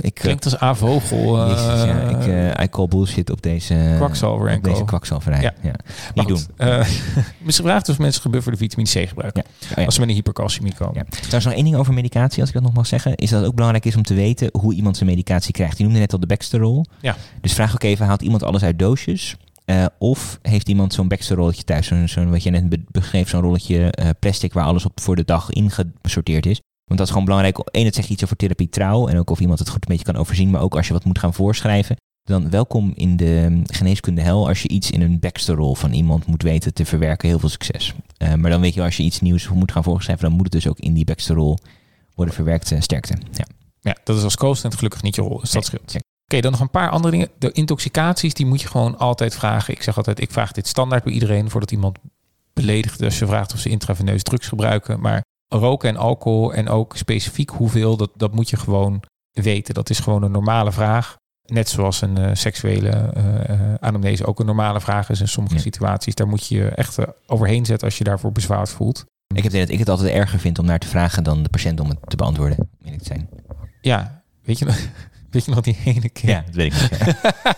ik, Klinkt als A-vogel. Uh, ja, ik, uh, I call bullshit op deze kwakzalver op deze kwakzalverij. Ja. ja. Niet doen. [LAUGHS] Misschien vraagt of mensen gebufferde vitamine C gebruiken. Ja. Als ze met een hypercalciumie komen. Ja. Trouwens nog één ding over medicatie, als ik dat nog mag zeggen. Is dat het ook belangrijk is om te weten hoe iemand zijn medicatie krijgt. Je noemde net al de Baxter Ja. Dus vraag ook even, haalt iemand alles uit doosjes? Uh, of heeft iemand zo'n Baxter rolletje thuis? Zo'n, zo wat je net beschreef, zo'n rolletje uh, plastic waar alles op voor de dag ingesorteerd is. Want dat is gewoon belangrijk. Eén, het zegt iets over therapie trouw. En ook of iemand het goed een beetje kan overzien. Maar ook als je wat moet gaan voorschrijven. Dan welkom in de geneeskunde hel als je iets in een backstory van iemand moet weten te verwerken. Heel veel succes. Uh, maar dan weet je als je iets nieuws moet gaan voorschrijven. Dan moet het dus ook in die backstory worden verwerkt. Uh, sterkte. Ja. ja, dat is als co-assistent gelukkig niet je rol. Dus dat scheelt. Oké, dan nog een paar andere dingen. De intoxicaties, die moet je gewoon altijd vragen. Ik zeg altijd, ik vraag dit standaard bij iedereen voordat iemand beledigt. Als je vraagt of ze intraveneus drugs gebruiken. Maar roken en alcohol en ook specifiek hoeveel, dat, dat moet je gewoon weten. Dat is gewoon een normale vraag. Net zoals een uh, seksuele uh, anamnese ook een normale vraag is in sommige situaties. Daar moet je je echt overheen zetten als je daarvoor bezwaard voelt. Ik heb dat ik het altijd erger vind om naar te vragen dan de patiënt om het te beantwoorden, ik zijn. Ja, weet je, [LAUGHS] Weet je nog die ene keer? Ja, dat weet ik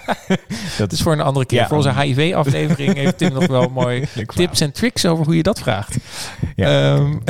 [LAUGHS] dat is voor een andere keer. voor onze HIV-aflevering heeft Tim nog wel [LAUGHS] mooi tips en tricks over hoe je dat vraagt. Ja. Um,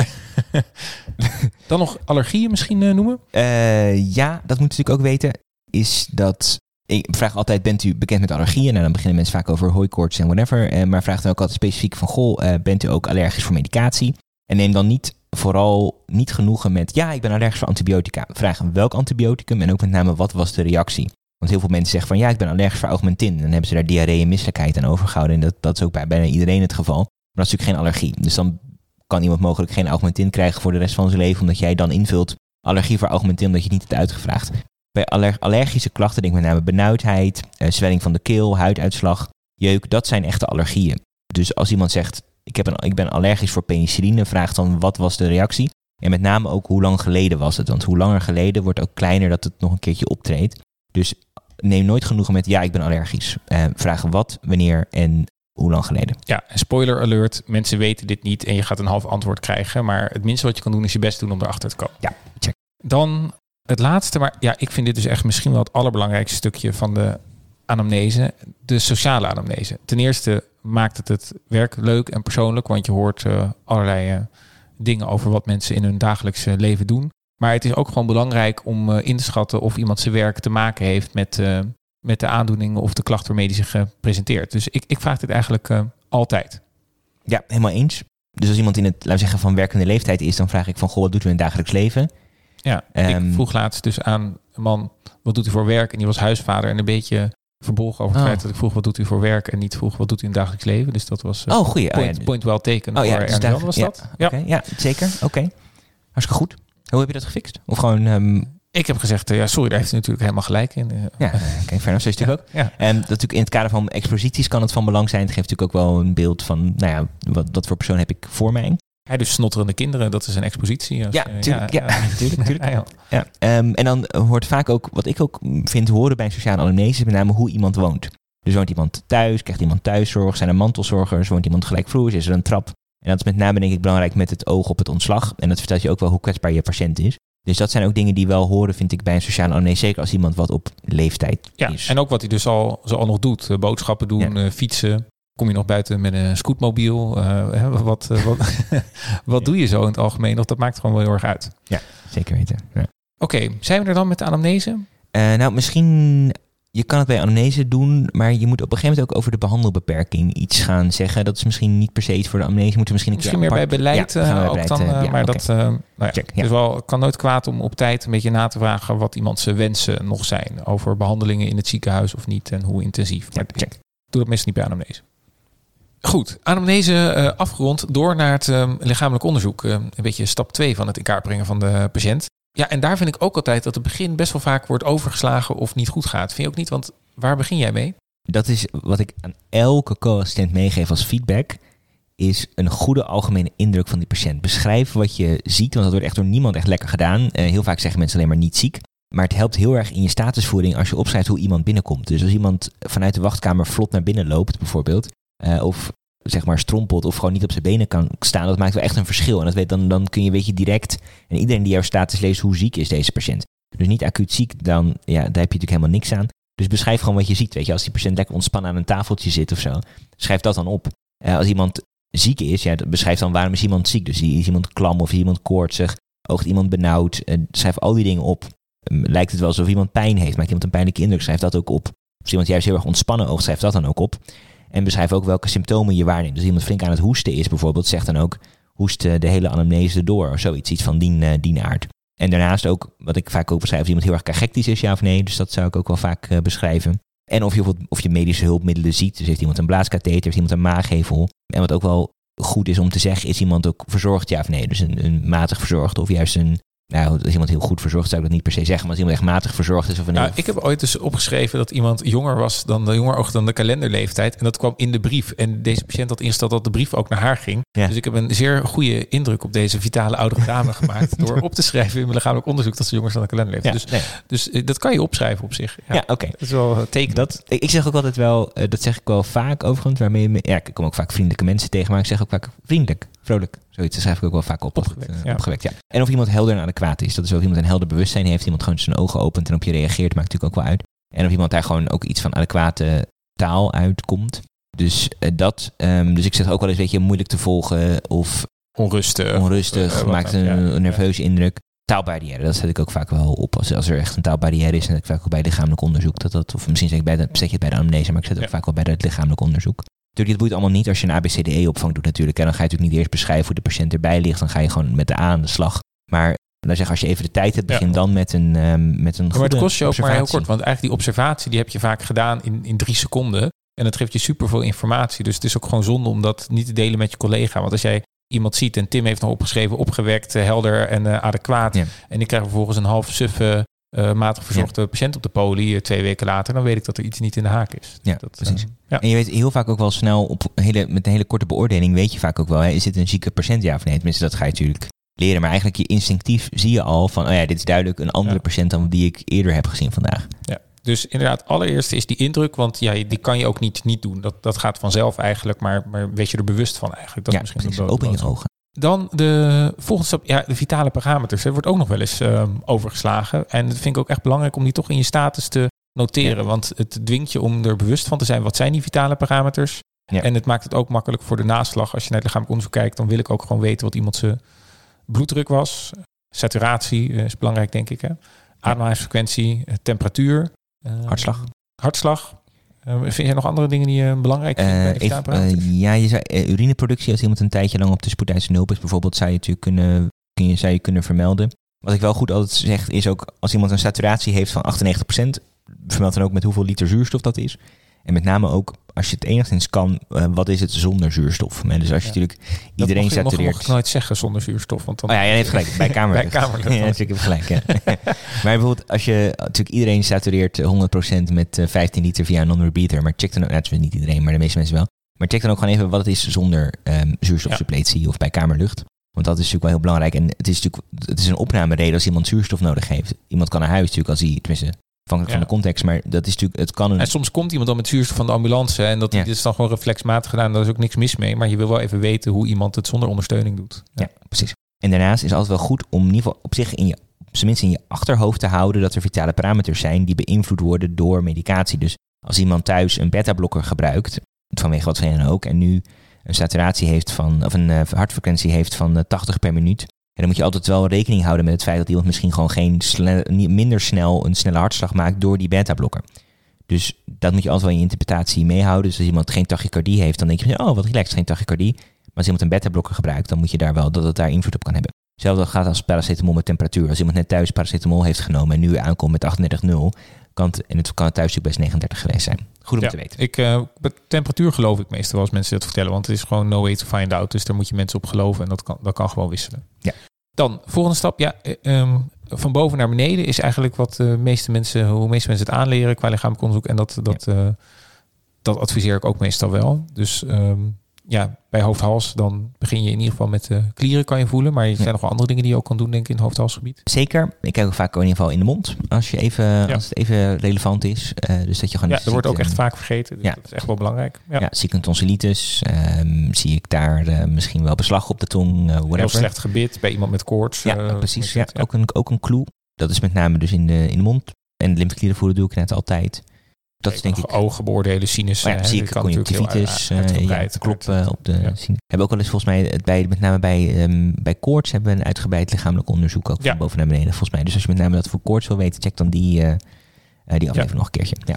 [LAUGHS] dan nog allergieën misschien uh, noemen? Uh, ja, dat moet natuurlijk ook weten. Is dat ik vraag altijd, bent u bekend met allergieën? En dan beginnen mensen vaak over hooikoorts en whatever. Eh, maar vraag dan ook altijd specifiek van, goh, bent u ook allergisch voor medicatie? En neem dan niet vooral niet genoegen met, ja, ik ben allergisch voor antibiotica. Vraag welk antibioticum en ook met name wat was de reactie? Want heel veel mensen zeggen van, ja, ik ben allergisch voor augmentin. En dan hebben ze daar diarree en misselijkheid aan overgehouden. En dat, dat is ook bij bijna iedereen het geval. Maar dat is natuurlijk geen allergie. Dus dan kan iemand mogelijk geen augmentin krijgen voor de rest van zijn leven, omdat jij dan invult allergie voor augmentin, omdat je het niet hebt uitgevraagd. Bij allergische klachten, denk ik met name benauwdheid, uh, zwelling van de keel, huiduitslag, jeuk, dat zijn echte allergieën. Dus als iemand zegt, ik, heb een, ik ben allergisch voor penicilline, vraag dan wat was de reactie? En met name ook hoe lang geleden was het? Want hoe langer geleden wordt ook kleiner dat het nog een keertje optreedt. Dus neem nooit genoegen met ja, ik ben allergisch. Uh, vraag wat, wanneer en hoe lang geleden. Ja, en spoiler alert, mensen weten dit niet en je gaat een half antwoord krijgen. Maar het minste wat je kan doen is je best doen om erachter te komen. Ja, check. Dan het laatste, maar ja, ik vind dit dus echt misschien wel het allerbelangrijkste stukje van de anamnese, de sociale anamnese. Ten eerste maakt het het werk leuk en persoonlijk, want je hoort uh, allerlei uh, dingen over wat mensen in hun dagelijkse leven doen. Maar het is ook gewoon belangrijk om uh, in te schatten of iemand zijn werk te maken heeft met met de aandoeningen of de klacht waarmee die zich uh, presenteert. Dus ik, ik vraag dit eigenlijk uh, altijd. Ja, helemaal eens. Dus als iemand in het, laten we zeggen, van werkende leeftijd is, dan vraag ik van, goh, wat doet u in het dagelijks leven? Ja, um, ik ehm, vroeg laatst dus aan een man, wat doet u voor werk? En die was huisvader en een beetje verbolgen over het oh. feit dat ik vroeg, wat doet u voor werk? En niet vroeg, wat doet u in het dagelijks leven? Dus dat was uh, oh, goeie. Point, oh, ja. point well taken oh, ja, dus was dat? Ja, ja zeker. Oké. Hartstikke goed. Hoe heb je dat gefixt? Of gewoon um, ik heb gezegd, ja, sorry, daar heeft hij natuurlijk helemaal gelijk in. Ja, kijk, verder, zo is het ook. Ja. En natuurlijk in het kader van exposities kan het van belang zijn. Het geeft natuurlijk ook wel een beeld van, nou ja, wat, wat voor persoon heb ik voor mij. Hij dus snotterende kinderen, dat is een expositie. Als, ja, tuurlijk, ja, ja, [LAUGHS] tuurlijk, ja, um, en dan hoort vaak ook, wat ik ook vind horen bij een sociale anamnese, met name hoe iemand woont. Dus woont iemand thuis, krijgt iemand thuiszorg, zijn er mantelzorgers, woont iemand gelijkvloers, is er een trap. En dat is met name denk ik belangrijk met het oog op het ontslag. En dat vertelt je ook wel hoe kwetsbaar je patiënt is. Dus dat zijn ook dingen die wel horen, vind ik, bij een sociale anamnese. Zeker als iemand wat op leeftijd ja, is. En ook wat hij dus al, zo al nog doet. Eh, boodschappen doen, eh, fietsen. Kom je nog buiten met een scootmobiel? Uh, wat, wat, [LAUGHS] wat doe je zo in het algemeen? Of dat maakt gewoon wel heel erg uit. Ja, zeker weten. Ja. Oké, zijn we er dan met de anamnese? nou, misschien je kan het bij anamnese doen, maar je moet op een gegeven moment ook over de behandelbeperking iets gaan zeggen. Dat is misschien niet per se iets voor de anamnese. Moeten misschien een misschien meer bij beleid ja, ook dan. Uh, maar dat uh, nou ja, Check, dus wel kan nooit kwaad om op tijd een beetje na te vragen wat iemand zijn wensen nog zijn over behandelingen in het ziekenhuis of niet en hoe intensief. Maar check. Doe dat meestal niet bij anamnese. Goed, anamnese uh, afgerond. Door naar het lichamelijk onderzoek. een beetje stap 2 van het in kaart brengen van de patiënt. Ja, en daar vind ik ook altijd dat het begin best wel vaak wordt overgeslagen of niet goed gaat. Vind je ook niet? Want waar begin jij mee? Dat is wat ik aan elke co-assistent meegeef als feedback. Is een goede algemene indruk van die patiënt. Beschrijf wat je ziet, want dat wordt echt door niemand echt lekker gedaan. Uh, heel vaak zeggen mensen alleen maar niet ziek. Maar het helpt heel erg in je statusvoering als je opschrijft hoe iemand binnenkomt. Dus als iemand vanuit de wachtkamer vlot naar binnen loopt, bijvoorbeeld. Uh, of zeg maar strompelt of gewoon niet op zijn benen kan staan, dat maakt wel echt een verschil. En dat weet, dan, dan kun je weet je direct, en iedereen die jouw status leest, hoe ziek is deze patiënt. Dus niet acuut ziek, dan ja, daar heb je natuurlijk helemaal niks aan. Dus beschrijf gewoon wat je ziet. Weet je, als die patiënt lekker ontspannen aan een tafeltje zit of zo, schrijf dat dan op. Uh, als iemand ziek is, ja, beschrijf dan waarom is iemand ziek. Dus is iemand klam of is iemand koortsig, oogt iemand benauwd. Uh, schrijf al die dingen op. Lijkt het wel alsof iemand pijn heeft, maakt iemand een pijnlijke indruk, schrijf dat ook op. Als iemand juist heel erg ontspannen oogt, schrijf dat dan ook op. En beschrijf ook welke symptomen je waarneemt. Dus iemand flink aan het hoesten is bijvoorbeeld, zegt dan ook hoest de hele anamnese door of zoiets, iets van die, uh, aard. En daarnaast ook, wat ik vaak ook beschrijf, of iemand heel erg cachectisch is, ja of nee. Dus dat zou ik ook wel vaak uh, beschrijven. En of je, of je medische hulpmiddelen ziet. Dus heeft iemand een blaaskatheter, heeft iemand een maaggevel. En wat ook wel goed is om te zeggen, is iemand ook verzorgd, ja of nee. Dus een, een matig verzorgd of juist een nou, als iemand heel goed verzorgd zou ik dat niet per se zeggen, maar als iemand echt matig verzorgd is. Of een nou, Ik heb ooit dus opgeschreven dat iemand jonger was dan de jonger oog dan de kalenderleeftijd. En dat kwam in de brief. En deze patiënt had ingesteld dat de brief ook naar haar ging. Dus ik heb een zeer goede indruk op deze vitale oudere dame [LAUGHS] gemaakt. door op te schrijven in mijn lichamelijk onderzoek dat ze jonger is dan de kalenderleeftijd. dus, dus eh, dat kan je opschrijven op zich. Ja, oké. Dat is wel teken. Dat, ik zeg ook altijd wel, uh, dat zeg ik wel vaak overigens, waarmee ja, ik kom ook vaak vriendelijke mensen tegen, maar ik zeg ook vaak vriendelijk vrolijk. Zoiets schrijf ik ook wel vaak op. Opgewekt, ja. opgewekt, ja. En of iemand helder en adequaat is. Dat is of iemand een helder bewustzijn heeft. Iemand gewoon zijn ogen opent en op je reageert. Maakt natuurlijk ook wel uit. En of iemand daar gewoon ook iets van adequate taal uitkomt. Dus dat, um, dus ik zeg ook wel eens, weet je, moeilijk te volgen of onrustig. Onrustig, maakt een, nerveuze indruk. Taalbarrière, dat zet ik ook vaak wel op. Als, als er echt een taalbarrière is, en ik vaak ook bij lichamelijk onderzoek. Dat dat, of misschien zeg ik bij de, zet je het bij de amnese, maar ik zet het ook vaak wel bij het lichamelijk onderzoek. Natuurlijk, dit boeit allemaal niet als je een ABCDE-opvang doet natuurlijk. En dan ga je natuurlijk niet eerst beschrijven hoe de patiënt erbij ligt. Dan ga je gewoon met de A aan de slag. Maar dan zeg als je even de tijd hebt, begin dan met een, um, met een Maar het kost je ook maar heel kort. Want eigenlijk die observatie die heb je vaak gedaan in, in drie seconden. En dat geeft je superveel informatie. Dus het is ook gewoon zonde om dat niet te delen met je collega. Want als jij iemand ziet en Tim heeft nog opgeschreven, opgewekt, eh, helder en uh, adequaat. En ik krijg vervolgens een half suffe, uh, matig verzorgde patiënt op de poli twee weken later, dan weet ik dat er iets niet in de haak is. Ja, dat, precies. ja. En je weet heel vaak ook wel snel op hele, met een hele korte beoordeling weet je vaak ook wel, hè, is dit een zieke patiënt ja of nee? Tenminste, dat ga je natuurlijk leren. Maar eigenlijk je instinctief zie je al van, oh ja, dit is duidelijk een andere patiënt dan die ik eerder heb gezien vandaag. Ja. Dus inderdaad, allereerst is die indruk, want ja, die kan je ook niet, niet doen. Dat, dat gaat vanzelf eigenlijk, maar, maar weet je er bewust van eigenlijk. Dat ja, is misschien precies, open je ogen. Dan de volgende stap, ja, de vitale parameters. Er wordt ook nog wel eens uh, overgeslagen. En dat vind ik ook echt belangrijk om die toch in je status te noteren. Want het dwingt je om er bewust van te zijn. Wat zijn die vitale parameters? Ja. En het maakt het ook makkelijk voor de naslag. Als je naar het lichamelijk onderzoek kijkt, dan wil ik ook gewoon weten wat iemand zijn bloeddruk was. Saturatie eh, is belangrijk, denk ik. Hè? Ademhalingsfrequentie, eh, temperatuur. hartslag. Hartslag. Uh, vind jij nog andere dingen die uh, belangrijk zijn uh, ja, je zou, urineproductie, als iemand een tijdje lang op de spoedeisende hulp is bijvoorbeeld, zou je natuurlijk kunnen, kun je, zou je kunnen vermelden. Wat ik wel goed altijd zeg, is ook als iemand een saturatie heeft van 98%, vermeld dan ook met hoeveel liter zuurstof dat is. En met name ook als je het enigszins kan, uh, wat is het zonder zuurstof? En dus als je natuurlijk iedereen dat satureert. Dat mag nooit zeggen zonder zuurstof. Want dan... Oh ja, je heeft gelijk. Bij kamer. [LAUGHS] bij kamer. [LAUGHS] ja, ik heb gelijk. Ja. [LAUGHS] maar bijvoorbeeld als je natuurlijk iedereen satureert 100% met 15 liter via een non-repeater. Maar check dan ook, nou, niet iedereen, maar de meeste mensen wel. Maar check dan ook gewoon even wat het is zonder um, zuurstofsuppletie of bij kamerlucht. Want dat is natuurlijk wel heel belangrijk. En het is natuurlijk het is een opnamereden als iemand zuurstof nodig heeft. Iemand kan naar huis natuurlijk als hij, tenminste, Afhankelijk van de context, maar dat is natuurlijk, het kan een... En soms komt iemand dan met zuurstof van de ambulance en dat is dan gewoon reflexmatig gedaan. Daar is ook niks mis mee, maar je wil wel even weten hoe iemand het zonder ondersteuning doet. Ja, precies. En daarnaast is het altijd wel goed om in ieder geval op zich in je, tenminste in je achterhoofd te houden dat er vitale parameters zijn die beïnvloed worden door medicatie. Dus als iemand thuis een beta-blokker gebruikt, vanwege wat van dan ook, en nu een saturatie heeft van, of een uh, hartfrequentie heeft van 80 eh, per minuut, dan moet je altijd wel rekening houden met het feit dat iemand misschien gewoon geen minder snel een snelle hartslag maakt door die beta-blokker. Dus dat moet je altijd wel in je interpretatie meehouden. Dus als iemand geen tachycardie heeft, dan denk je, oh wat relaxed, geen tachycardie. Maar als iemand een beta-blokker gebruikt, dan moet je daar wel dat het daar invloed op kan hebben. Hetzelfde gaat als paracetamol met temperatuur. Als iemand net thuis paracetamol heeft genomen en nu aankomt met 38,0, kan het, en het kan het thuis natuurlijk best 39 geweest zijn. Goed om te weten. Ik, uh, temperatuur geloof ik meestal als mensen dat vertellen, want het is gewoon no way to find out. Dus daar moet je mensen op geloven en dat kan, dat kan gewoon wisselen. Ja. Dan, volgende stap. Ja, eh, ehm, van boven naar beneden is eigenlijk wat de meeste mensen, hoe meeste mensen het aanleren qua lichamelijk onderzoek. En dat, dat, eh, dat adviseer ik ook meestal wel. Dus um, ja, bij hoofd-hals, dan begin je in ieder geval met de klieren kan je voelen. Maar er zijn nog wel andere dingen die je ook kan doen, denk ik, in het hoofd-halsgebied. Zeker. Ik kijk ook vaak in ieder geval in de mond, als, je even, als het even relevant is. Uh, dus dat je gewoon ja, dat wordt ook echt vaak vergeten. Dus ja. dat is echt wel belangrijk. Ja, ja zie ik een tonsillitis, um, zie ik daar uh, misschien wel beslag op de tong, uh, Heel slecht gebit bij iemand met koorts. Ja, precies. Ja, Ook, een, ook een clue. Dat is met name dus in de, in de mond. En de lymfeklieren voelen doe ik net altijd. Dat is denk ik. Ogen beoordelen, sinus. Oh ja, zie ik conjunctivitis. Uh, kloppen op de. Ja. Hebben ook wel eens volgens mij het bij, met name bij, um, bij koorts hebben we een uitgebreid lichamelijk onderzoek ook van boven naar beneden volgens mij. Dus als je met name dat voor koorts wil weten, check dan die, uh, die aflevering nog een keertje. Ja.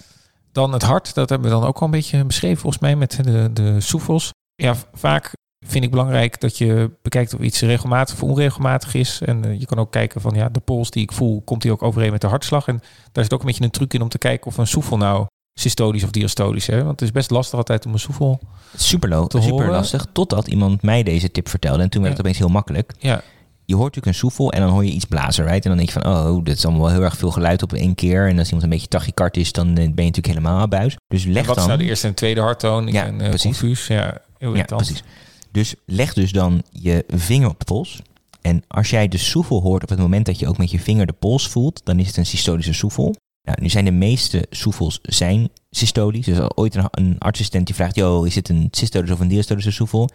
Dan het hart, dat hebben we dan ook al een beetje beschreven volgens mij met de, de soefels. Ja, vaak vind ik belangrijk dat je bekijkt of iets regelmatig of onregelmatig is. En uh, je kan ook kijken van ja, de pols die ik voel, komt die ook overeen met de hartslag? En daar zit ook een beetje een truc in om te kijken of een soefel nou systolisch of diastolisch. Hè? Want het is best lastig altijd om een soefel super, te super horen. lastig. Totdat iemand mij deze tip vertelde. En toen werd het opeens heel makkelijk. Ja. Je hoort natuurlijk een soefel en dan hoor je iets blazen, right? En dan denk je van, oh, dit is allemaal wel heel erg veel geluid op één keer. En als iemand een beetje tachykard is, dan eh, ben je natuurlijk helemaal buis. Dus leg wat dan... is nou de eerste en tweede harttoon? Ik ja, ben, uh, precies. Confuus. Ja, heel ja, precies. Dus leg dus dan je vinger op de pols. En als jij de soefel hoort op het moment dat je ook met je vinger de pols voelt, dan is het een systolische soefel. Nou, nu zijn de meeste soefels zijn systolisch. Dus als ooit een, een die vraagt, yo, is het een systolische of een diastolische soefel?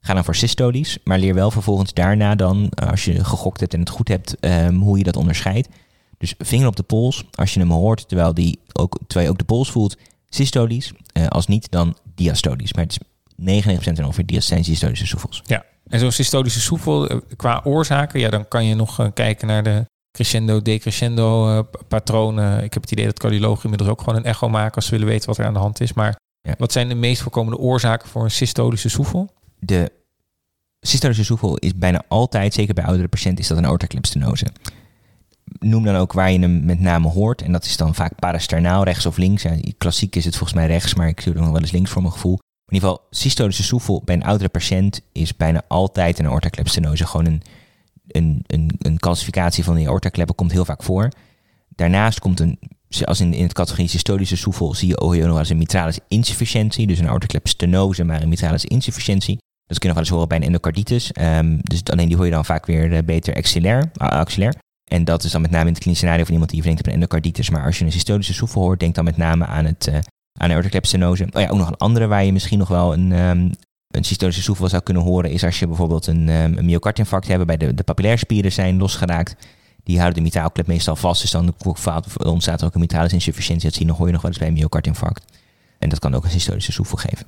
Ga dan voor systolies, maar leer wel vervolgens daarna dan, als je gegokt hebt en het goed hebt, ehm, hoe je dat onderscheidt. Dus vinger op de pols, als je hem hoort, terwijl, die ook, terwijl je ook de pols voelt, systolies. Uh, als niet, dan diastolies. Maar het is 99% en ongeveer zijn systolische soefels. Ja, en zo'n systolische soefel, eh, qua oorzaken, ja, dan kan je nog uh, kijken naar de crescendo, decrescendo uh, patronen. Ik heb het idee dat cardiologen inmiddels ook gewoon een echo maken als ze willen weten wat er aan de hand is. Maar ja. wat zijn de meest voorkomende oorzaken voor een systolische soefel? De systolische soefel is bijna altijd, zeker bij oudere patiënten, is dat een aortaclipstenose. Noem dan ook waar je hem met name hoort. En dat is dan vaak parasternaal, rechts of links. Ja, klassiek is het volgens mij rechts, maar ik zie het nog wel eens links voor mijn gevoel. In ieder geval, systolische soefel bij een oudere patiënt is bijna altijd een aortaclepstenose. Gewoon een, een, een, een calcificatie van die aortakleppen komt heel vaak voor. Daarnaast komt een, als in, in het categorie systolische soefel, zie je ook nog als een mitralis insufficiëntie. Dus een aortaklepstenose, maar een mitralis insufficiëntie. Dat kun je nog wel eens horen bij een endocarditis. Um, dus alleen die hoor je dan vaak weer uh, beter axillair, axillair. En dat is dan met name in het klinische scenario van iemand die verdenkt op een endocarditis. Maar als je een systolische soefel hoort, denk dan met name aan het, uh, aan aortoclepstenose. Oh ja, ook nog een andere waar je misschien nog wel een, um, een systolische soefel zou kunnen horen, is als je bijvoorbeeld een, um, een myocardinfarct hebt, bij de, de papillairespieren zijn losgeraakt. Die houden de mitaalklep meestal vast, dus dan ontstaat er ook een mitralis insufficiëntie. Dat zie je nog, hoor je nog wel eens bij een myocardinfarct. En dat kan ook een systolische soefel geven.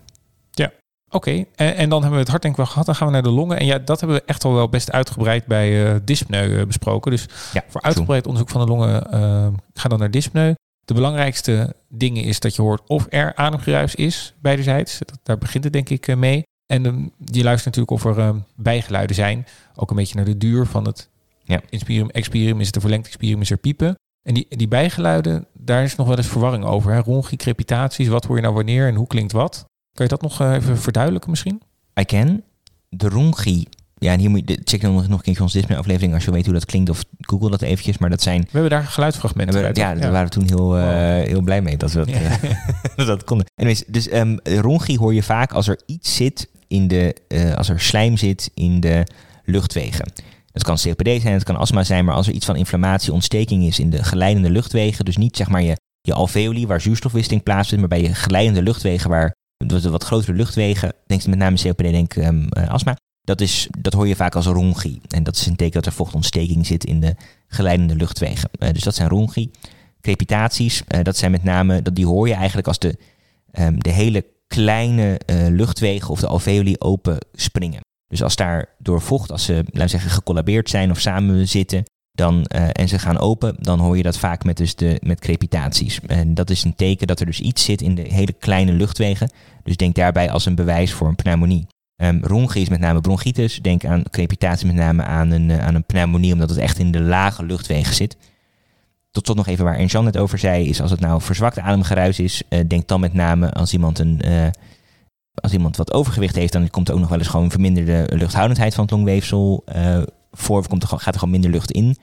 Ja, Oké, en, en, dan hebben we het hart denk ik wel gehad. Dan gaan we naar de longen. En ja, dat hebben we echt al wel best uitgebreid bij uh, dyspneu besproken. Dus ja, voor uitgebreid onderzoek van de longen uh, ga dan naar dyspneu. De belangrijkste dingen is dat je hoort of er ademgeruis is, beidezijds. daar begint het denk ik eh, mee. En um, je luistert natuurlijk of er uh, bijgeluiden zijn. Ook een beetje naar de duur van het ja. inspirium, expirium. Is het een verlengd expirium, is er piepen. En die, die bijgeluiden, daar is nog wel eens verwarring over. Hè? Rongie, crepitaties, wat hoor je nou wanneer en hoe klinkt wat? Kan je dat nog uh, even verduidelijken misschien? I can. De rongie ja, en hier moet je check dan nog, nog een keer onze Disney-aflevering als je weet hoe dat klinkt. Of google dat eventjes. Maar dat zijn... We hebben daar geluidsfragmenten bij. Ja, daar waren we toen heel, uh, heel blij mee dat we dat, ja. uh, [LAUGHS] dat konden. Anyways, dus um, rongie hoor je vaak als er iets zit in de... Uh, als er slijm zit in de luchtwegen. Het kan COPD zijn, het kan astma zijn. Maar als er iets van inflammatie, ontsteking is in de geleidende luchtwegen. Dus niet zeg maar je, je alveoli waar zuurstofwisseling plaatsvindt. Maar bij je geleidende luchtwegen waar de wat grotere luchtwegen, denk met name COPD, denk um, astma. Dat, is, dat hoor je vaak als rongie. En dat is een teken dat er vochtontsteking zit in de geleidende luchtwegen. Uh, dus dat zijn rongie. Crepitaties, uh, dat zijn met name, dat, die hoor je eigenlijk als de, um, de hele kleine uh, luchtwegen of de alveoli open springen. Dus als daar door vocht, als ze, laten we zeggen, gecollabeerd zijn of samen zitten, dan, en ze gaan open, dan hoor je dat vaak met, dus de, met crepitaties. En dat is een teken dat er dus iets zit in de hele kleine luchtwegen. Dus denk daarbij als een bewijs voor een pneumonie. Um, ronge is met name bronchitis. Denk aan crepitatie met name aan een, uh, aan een pneumonie, omdat het echt in de lage luchtwegen zit. Tot tot nog even waar Ernst net over zei, is als het nou verzwakt ademgeruis is, uh, denk dan met name als iemand een... Uh, als iemand wat overgewicht heeft, dan komt er ook nog wel eens gewoon verminderde luchthoudendheid van het longweefsel voor. Komt er, gaat er gewoon minder lucht in.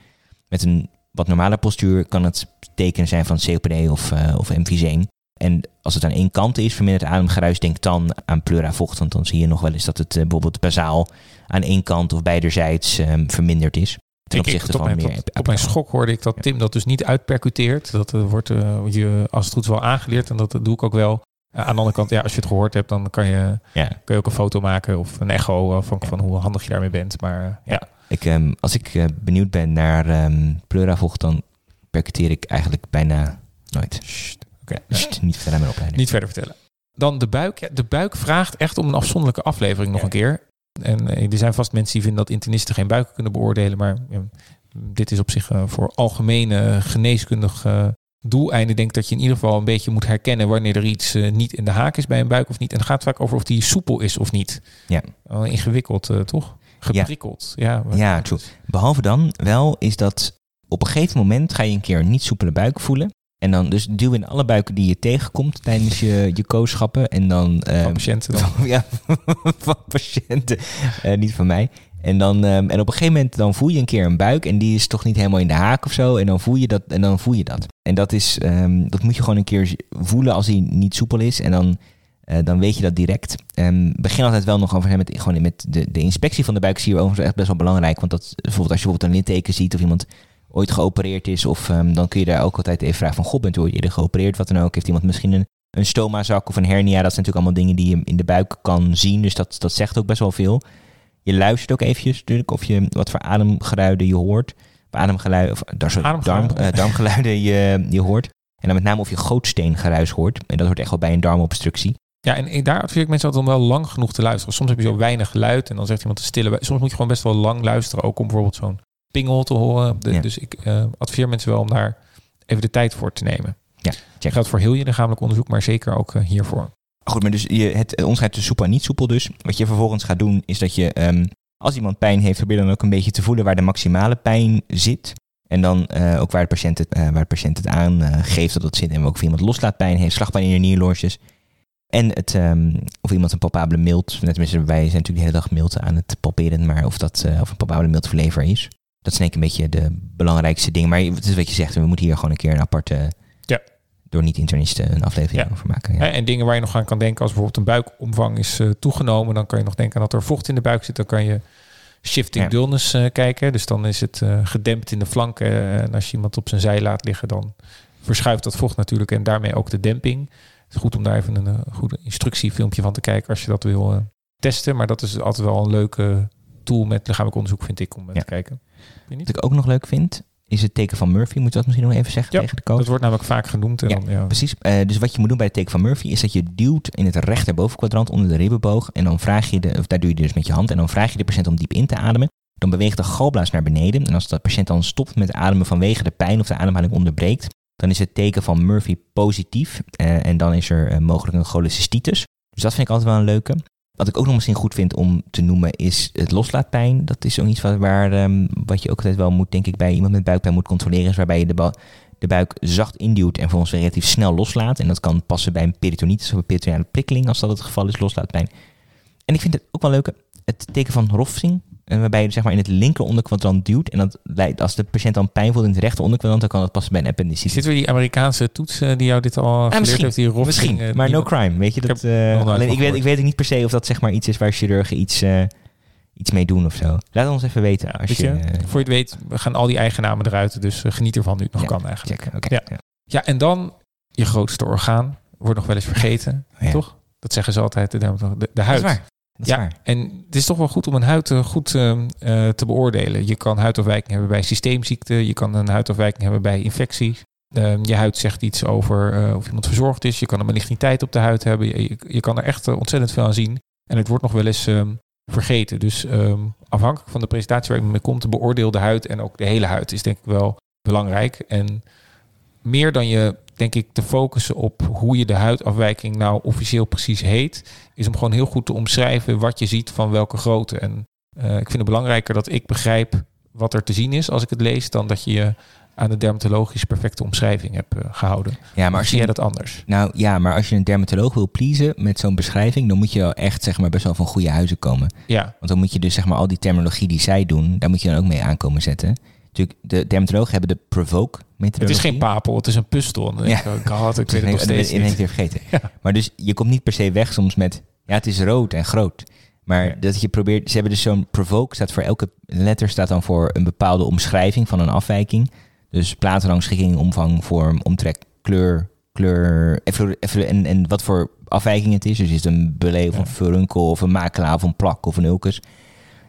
Met een wat normale postuur kan het tekenen zijn van COPD of, of emfyseem. En als het aan één kant is, verminderd ademgeruis, denk dan aan pleuravocht. Want dan zie je nog wel eens dat het uh, bijvoorbeeld bazaal aan één kant of beiderzijds um, verminderd is. Ten opzichte van meer. Op, mijn schok hoorde ik dat Tim dat dus niet uitpercuteert. Dat uh, wordt uh, je als het goed is wel aangeleerd en dat doe ik ook wel. aan de andere kant, ja, als je het gehoord hebt, dan kan je, ja. kan je ook een foto maken of een echo van, van hoe handig je daarmee bent. Maar ja. Ik, um, als ik benieuwd ben naar um, pleuravocht, dan percuteer ik eigenlijk bijna nooit. Oké, niet verder opleiding. Niet verder vertellen. Dan de buik. de buik vraagt echt om een afzonderlijke aflevering nog een keer. En eh, er zijn vast mensen die vinden dat internisten geen buiken kunnen beoordelen. Maar dit is op zich uh, voor algemene geneeskundig uh, doeleinden. Denk dat je in ieder geval een beetje moet herkennen wanneer er iets niet in de haak is bij een buik of niet. En het gaat vaak over of die soepel is of niet. Ja. ingewikkeld, toch? Geprikkeld. Ja, ja, ja true. Behalve dan wel is dat op een gegeven moment ga je een keer een niet soepele buik voelen. En dan dus duw in alle buiken die je tegenkomt tijdens je, je kooschappen. En dan, van ehm, patiënten [LAUGHS] dan? ja, [LAUGHS] van patiënten. Uh, niet van mij. En, dan, um, en op een gegeven moment dan voel je een keer een buik en die is toch niet helemaal in de haak of zo. En dan voel je dat. En dan voel je dat. En dat, is, um, dat moet je gewoon een keer voelen als hij niet soepel is. En dan, uh, dan weet je dat direct. Um, begin altijd wel nog over met, gewoon met de, de inspectie van de buik. Zie je overigens echt best wel belangrijk. Want dat, bijvoorbeeld als je bijvoorbeeld een litteken ziet of iemand ooit geopereerd is. Of um, dan kun je daar ook altijd even vragen van... God, bent u ooit eerder geopereerd? Wat dan ook. Heeft iemand misschien een een stomazak of een hernia, dat zijn natuurlijk allemaal dingen die je in de buik kan zien. Dus dat, dat zegt ook best wel veel. Je luistert ook eventjes natuurlijk of je wat voor ademgeluiden je hoort. Ademgeluiden, of darm, uh, darmgeluiden je, je hoort. En dan met name of je gootsteengeruis hoort. En dat hoort echt wel bij een darmobstructie. Ja, en daar adviseer ik mensen altijd om wel lang genoeg te luisteren. Soms heb je zo weinig geluid en dan zegt iemand te stille. Soms moet je gewoon best wel lang luisteren, ook om bijvoorbeeld zo'n pingel te horen. Dus ik uh, adviseer mensen wel om daar even de tijd voor te nemen. Ja, check. Dat geldt voor heel je lichamelijk onderzoek, maar zeker ook uh, hiervoor. Goed, maar dus je, het onderscheid tussen soepel en niet soepel dus. Wat je vervolgens gaat doen, is dat je, um, als iemand pijn heeft, probeer dan ook een beetje te voelen waar de maximale pijn zit. En dan uh, ook waar de patiënt het, waar de patiënt het aan geeft dat het zit. En ook of iemand loslaaatpijn heeft, slagpijn in de nierloosjes. En het, um, of iemand een palpabele mild, net wij zijn natuurlijk de hele dag mild aan het palperen, maar of dat of een palpabele mild verlever is. Dat zijn een beetje de belangrijkste dingen. Maar het is wat je zegt, we moeten hier gewoon een keer een aparte ja door niet-internisten een aflevering over maken. Ja. En dingen waar je nog aan kan denken, als bijvoorbeeld een buikomvang is uh, toegenomen, dan kan je nog denken dat er vocht in de buik zit. Dan kan je shifting ja. dullness uh, kijken. Dus dan is het uh, gedempt in de flanken. en als je iemand op zijn zij laat liggen, dan verschuift dat vocht natuurlijk en daarmee ook de demping. Het is goed om daar even een goed instructiefilmpje van te kijken als je dat wil testen. Maar dat is altijd wel een leuke tool met lichamelijk onderzoek, vind ik, om te kijken. Wat ik ook nog leuk vind, is het teken van Murphy. Moet je dat misschien nog even zeggen tegen de coach? Dat wordt namelijk vaak genoemd. En ja, dan, ja. precies. Uh, dus wat je moet doen bij het teken van Murphy is dat je duwt in het rechterbovenkwadrant onder de ribbenboog. En dan vraag je de, of daar doe je dus met je hand. En dan vraag je de patiënt om diep in te ademen. Dan beweegt de galblaas naar beneden. En als de patiënt dan stopt met ademen vanwege de pijn of de ademhaling onderbreekt, dan is het teken van Murphy positief. Uh, en dan is er uh, mogelijk een cholecystitis. Dus dat vind ik altijd wel een leuke. Wat ik ook nog misschien goed vind om te noemen is het loslaatpijn. Dat is zoiets wat, waar, um, wat je ook altijd wel moet, denk ik, bij iemand met buikpijn moet controleren. Is waarbij je de, de buik zacht induwt en vervolgens relatief snel loslaat. En dat kan passen bij een peritonitis of een peritonale prikkeling, als dat het geval is, loslaatpijn. En ik vind het ook wel leuk, het teken van Roffing. En waarbij je zeg maar in het linker onderkwadrant duwt. En dat leidt, als de patiënt dan pijn voelt in het rechter onderkwadrant, dan kan dat passen bij een appendicitis. Zit weer die Amerikaanse toets die jou dit al geleerd heeft? Die Roffing, misschien, uh, maar no crime. Weet je, dat, uh, alleen, ik, weet, ik weet niet per se of dat zeg maar iets is waar chirurgen iets, uh, iets mee doen of zo. Laat ons even weten. Als je, je, voor je het weet, we gaan al die eigennamen eruit. Dus geniet ervan nu het nog ja, kan eigenlijk. Check, okay, ja. ja, en dan je grootste orgaan. Wordt nog wel eens vergeten, toch? Dat zeggen ze altijd, de, de, de huid ja, en het is toch wel goed om een huid uh, goed uh, uh, te beoordelen. Je kan huidafwijking hebben bij systeemziekten, je kan een huidafwijking hebben bij infecties. Ehm, je huid zegt iets over of iemand verzorgd is. Je kan een maligniteit op de huid hebben. Je, je kan er echt ontzettend veel aan zien. En het wordt nog wel eens um, vergeten. Dus afhankelijk van de presentatie waar je mee komt, beoordeel de huid en ook de hele huid is denk ik wel belangrijk. En meer dan je denk ik, te focussen op hoe je de huidafwijking nou officieel precies heet, is om gewoon heel goed te omschrijven wat je ziet van welke grootte. En uh, ik vind het belangrijker dat ik begrijp wat er te zien is als ik het lees, dan dat je je aan de dermatologisch perfecte omschrijving hebt uh, gehouden. Ja, maar als zie je dat anders? Nou ja, maar als je een dermatoloog wil pleasen met zo'n beschrijving, dan moet je wel echt zeg maar best wel van goede huizen komen. Ja. Want dan moet je dus zeg maar al die terminologie die zij doen, daar moet je dan ook mee aankomen zetten. Natuurlijk, de dermatologen hebben de provoke het is geen papel, het is een puzzel. Ja. Ik, had, ik [LAUGHS] weet het nog steeds niet. Ik vergeten. [LAUGHS] Maar dus je komt niet per se weg soms met... Ja, het is rood en groot. Maar dat je probeert... Ze hebben dus zo'n provoke, staat voor elke letter... staat dan voor een bepaalde omschrijving van een afwijking. Dus plaatrangsschikking, omvang, vorm, omtrek, kleur, kleur... Even, en, en wat voor afwijking het is. Dus is het een belee of een furunkel of een makelaar of een plak of een ulcus...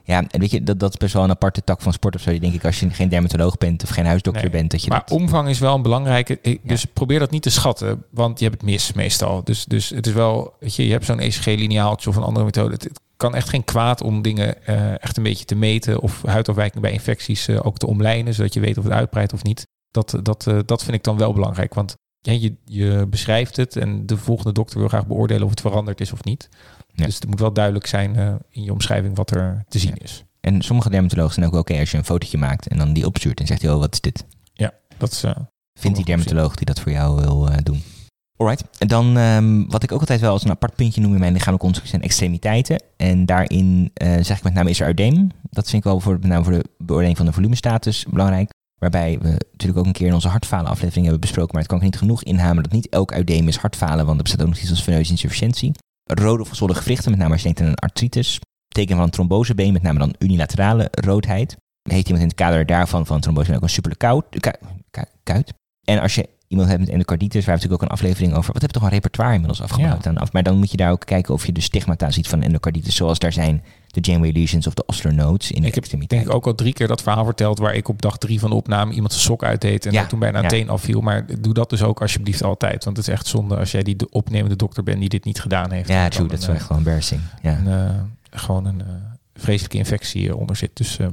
Ja, en weet je, dat, dat is best wel een aparte tak van sport of zo. Denk ik, als je geen dermatoloog bent of geen huisdokter bent. Dat je maar omvang is wel een belangrijke. Dus probeer dat niet te schatten, want je hebt het mis meestal. Dus, dus het is wel, weet je, je hebt zo'n ECG-lineaaltje of een andere methode. Het, kan echt geen kwaad om dingen uh, echt een beetje te meten of huidafwijking bij infecties uh, ook te omlijnen, zodat je weet of het uitbreidt of niet. Dat, dat, uh, dat vind ik dan wel belangrijk, want ja, je, je beschrijft het en de volgende dokter wil graag beoordelen of het veranderd is of niet. Dus het moet wel duidelijk zijn uh, in je omschrijving wat er te zien is. En sommige dermatologen zijn ook oké okay als je een fotootje maakt en dan die opstuurt en zegt hij, oh, wat is dit? Ja, dat is... Uh, Vindt die dermatoloog die dat voor jou wil uh, doen. Alright. En dan um, wat ik ook altijd wel als een apart puntje noem in mijn lichamelijke onderzoek zijn extremiteiten. En daarin zeg ik met name is er udeem. Dat vind ik wel voor, met name voor de beoordeling van de volumestatus belangrijk. Waarbij we natuurlijk ook een keer in onze hartfalen aflevering hebben besproken, maar het kan ik niet genoeg inhameren dat niet elk udeem is hartfalen, want er bestaat ook nog iets als veneuze insufficiëntie rode of gezwollen gewrichten, met name als je denkt aan een artritis. Teken van een trombosebeen, met name dan unilaterale roodheid. Heet iemand in het kader daarvan van trombose ook een suppele kuit. En als je iemand hebt met endocarditis, waar we natuurlijk ook een aflevering over. Wat heb je toch een repertoire inmiddels afgebouwd? Ja. Maar dan moet je daar ook kijken of je de stigmata ziet van endocarditis, zoals daar zijn de Janeway lesions of de Osler nodes in de ik heb denk ik ook al drie keer dat verhaal verteld waar ik op dag drie van de opname iemand zijn sok uitdeed en ja, toen bijna een ja. afviel. Maar doe dat dus ook alsjeblieft altijd, want het is echt zonde als jij die opnemende dokter bent die dit niet gedaan heeft. Ja, true, dat is wel echt gewoon embarrassing. Ja. Een, uh, gewoon een uh, vreselijke infectie onder zit. Dus uh,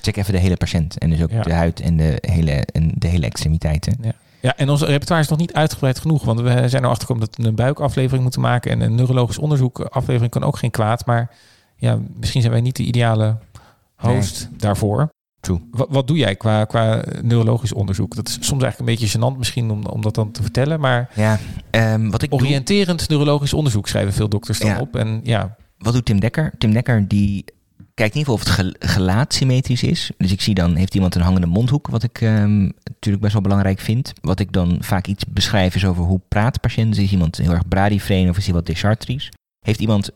check even de hele patiënt en dus ook de huid en de hele, en de hele extremiteiten. Ja. Ja, en onze repertoire is nog niet uitgebreid genoeg. Want we zijn erachter gekomen dat we een buikaflevering moeten maken. En een neurologisch onderzoek aflevering kan ook geen kwaad. Maar ja, misschien zijn wij niet de ideale host daarvoor. True. Wat, wat, doe jij qua, qua neurologisch onderzoek? Dat is soms eigenlijk een beetje gênant misschien om, om dat dan te vertellen. Maar ja, um, wat ik oriënterend neurologisch onderzoek schrijven veel dokters dan op. En ja. Wat doet Tim Dekker? Tim Dekker die kijkt in ieder geval of het gelaat symmetrisch is. Dus ik zie dan, heeft iemand een hangende mondhoek, wat ik um, natuurlijk best wel belangrijk vind. Wat ik dan vaak iets beschrijf is over hoe praat de patiënt. Is iemand heel erg bradifreen of is hij wat dechartries? Heeft iemand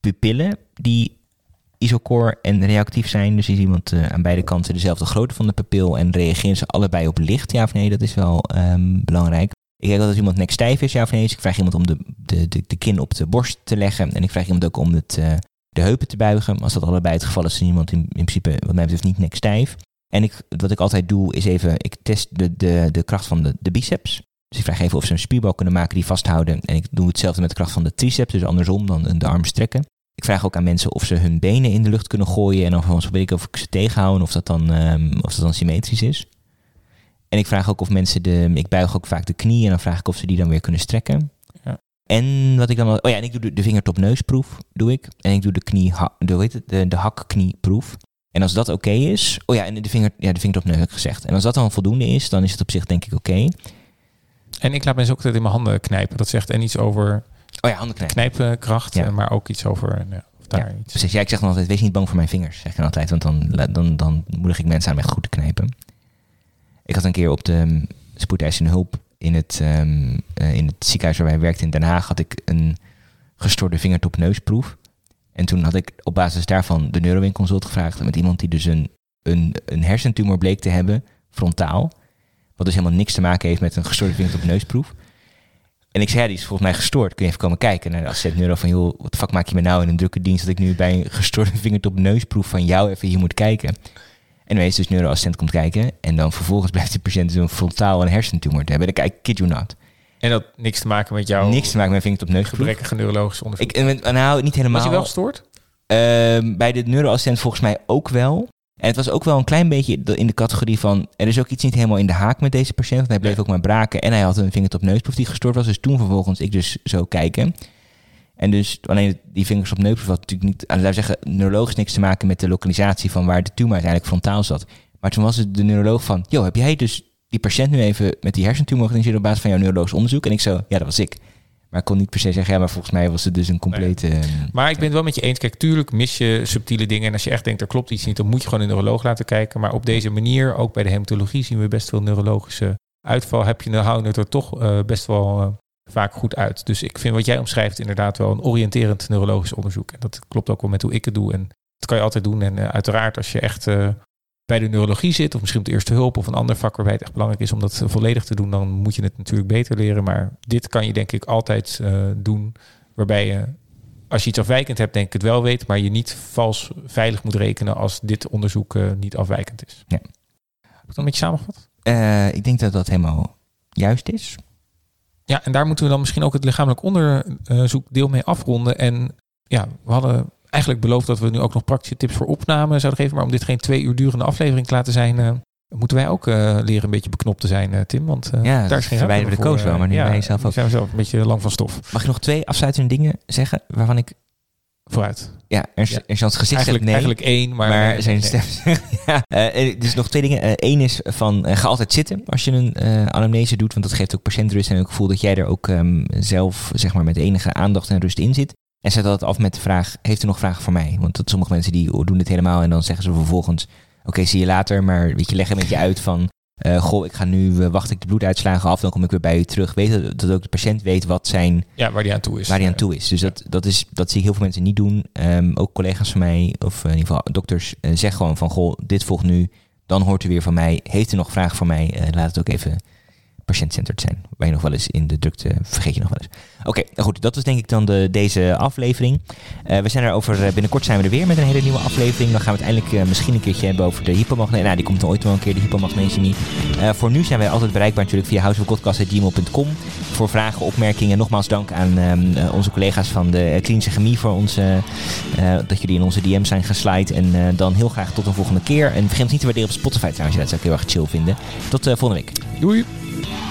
pupillen die isocor en reactief zijn. Dus is iemand uh, aan beide kanten dezelfde grootte van de pupil en reageren ze allebei op licht, ja of nee? Dat is wel um, belangrijk. Ik kijk altijd als iemand nek stijf is, ja of nee. Dus ik vraag iemand om de, de, de, kin op de borst te leggen. En ik vraag iemand ook om het, uh, de heupen te buigen. Als dat allebei het geval is, is iemand in, in principe, wat mij betreft, niet nek stijf. En ik, wat ik altijd doe, is even, ik test de, de, de kracht van de, de biceps. Dus ik vraag even of ze een spierbal kunnen maken die vasthouden. En ik doe hetzelfde met de kracht van de triceps, dus andersom dan de arm strekken. Ik vraag ook aan mensen of ze hun benen in de lucht kunnen gooien en dan weet ik of ik ze tegenhouden of dat dan, um, of dat dan symmetrisch is. En ik vraag ook of mensen de. Ik buig ook vaak de knie en dan vraag ik of ze die dan weer kunnen strekken. Ja. En wat ik dan. Oh ja, en ik doe de, de vingertop-neusproef, doe ik. En ik doe de knie, de, weet het, de, de hakknieproef. En als dat oké is. Oh ja, en de, vinger, ja, de vingertop heb ik gezegd. En als dat dan voldoende is, dan is het op zich denk ik oké. En ik laat mensen ook altijd in mijn handen knijpen. Dat zegt en iets over Oh ja, handenknijp. Knijpkracht, ja. maar ook iets over... Uh, daar ja, iets. Precies, ja, ik zeg dan altijd, wees niet bang voor mijn vingers, zeg ik altijd. Want dan, dan, dan moedig ik mensen aan om echt goed te knijpen. Ik had een keer op de um, spoedeisende hulp in het, um, uh, in het ziekenhuis waar wij werkten in Den Haag... had ik een gestoorde vingertop-neusproef. En toen had ik op basis daarvan de neurowinkelconsult gevraagd... met iemand die dus een, een, een hersentumor bleek te hebben, frontaal... wat dus helemaal niks te maken heeft met een gestoorde vingertop-neusproef... En ik zei, die is volgens mij gestoord. Kun je even komen kijken naar de assistent neuro van, joh, wat de fuck maak je me nou in een drukke dienst dat ik nu bij een gestoorde vingertop neusproef van jou even hier moet kijken. En dan is dus neuroassistent komt kijken en dan vervolgens [LAUGHS] blijft de patiënt dus een frontaal en hersentumor te hebben. Dan kijk kid you not. En dat niks te maken met jou? Niks te maken met vingertop neusproef. Gebrekkige neurologische onderzoek. Ik, nou, niet helemaal. Was je wel gestoord? Uh, bij de neuroassistent volgens mij ook wel. En het was ook wel een klein beetje in de categorie van... er is ook iets niet helemaal in de haak met deze patiënt. Want hij bleef ook maar braken en hij had een vingertop neusproef die gestoord was. Dus toen vervolgens ik dus zo kijken. En dus alleen die vingers op neusproef had natuurlijk niet... laten we zeggen, neurologisch niks te maken met de lokalisatie... van waar de tumor uiteindelijk frontaal zat. Maar toen was het de neuroloog van... joh, heb jij dus die patiënt nu even met die hersentumor geïnitieerd... op basis van jouw neurologisch onderzoek? En ik zo, ja, dat was ik. Maar ik kon niet per se zeggen, ja, maar volgens mij was het dus een complete... Ehm, maar ik ben het wel met je eens. Kijk, tuurlijk mis je subtiele dingen. En als je echt denkt, er klopt iets niet, dan moet je gewoon een neuroloog laten kijken. Maar op deze manier, ook bij de hematologie, zien we best veel neurologische uitval. Heb je, houden het er toch uh, best wel uh, vaak goed uit. Dus ik vind wat jij omschrijft inderdaad wel een oriënterend neurologisch onderzoek. En dat klopt ook wel met hoe ik het doe. En dat kan je altijd doen. En uh, uiteraard, als je echt bij de neurologie zit, of misschien op de eerste hulp of een ander vak waarbij het echt belangrijk is om dat volledig te doen, dan moet je het natuurlijk beter leren. Maar dit kan je denk ik altijd uh, doen, waarbij je, als je iets afwijkend hebt, denk ik het wel weet, maar je niet vals veilig moet rekenen als dit onderzoek uh, niet afwijkend is. Ja. Heb ik dat een beetje samengevat? Uh, ik denk dat dat helemaal juist is. Ja, en daar moeten we dan misschien ook het lichamelijk onderzoekdeel mee afronden. En ja, we hadden eigenlijk beloofd dat we nu ook nog praktische tips voor opname zouden geven. Maar om dit geen twee uur durende aflevering te laten zijn, uh, moeten wij ook uh, leren een beetje beknopt te zijn, uh, Tim. Want ja, daar is geen ruimte de coach wel, maar nu ja, ben zelf ook. zijn we zelf een beetje lang van stof. Mag je nog twee afsluitende dingen zeggen waarvan ik... Vooruit. Ja, er, ja. er gezicht eigenlijk, nee, eigenlijk één, maar, maar nee, zijn stem. [LAUGHS] ja, dus nog twee dingen. Eén is van ga altijd zitten als je een anamnese doet, want dat geeft ook patiëntrust en het gevoel dat jij er ook um, zelf zeg maar met enige aandacht en rust in zit. En zet dat af met de vraag, heeft u nog vragen voor mij? Want dat sommige mensen die doen dit helemaal en dan zeggen ze vervolgens, oké, zie je later. Maar weet je, leggen een beetje uit van, uh, goh, ik ga nu, uh, wacht ik de bloeduitslagen af, dan kom ik weer bij u terug. Weet dat ook de patiënt weet wat zijn... Ja, waar die aan toe is. Waar die aan toe is. Dus dat, dat, is, dat zie ik heel veel mensen niet doen. Um, ook collega's van mij, of in ieder geval dokters, uh, zeg gewoon van, goh, dit volgt nu. Dan hoort u weer van mij. Heeft u nog vragen voor mij? laat het ook even patiëntcenterd zijn. Waar je nog wel eens in de drukte vergeet je nog wel eens. Oké, nou goed, dat was denk ik dan de, deze aflevering. Uh, we zijn er over, binnenkort zijn we er weer met een hele nieuwe aflevering. Dan gaan we het eindelijk misschien een keertje hebben over de hypomagnesie. Nou, die komt ooit wel een keer, de hypomagnesemie. voor nu zijn wij altijd bereikbaar natuurlijk via houseofpodcast.gmail.com. Voor vragen, opmerkingen. Nogmaals dank aan ehm, onze collega's van de klinische chemie voor ons, dat jullie in onze DM zijn geslide. En dan heel graag tot een volgende keer. En vergeet ons niet te waarderen op Spotify trouwens, dat zou ik heel erg chill vinden. Tot volgende week. Doei! Bye.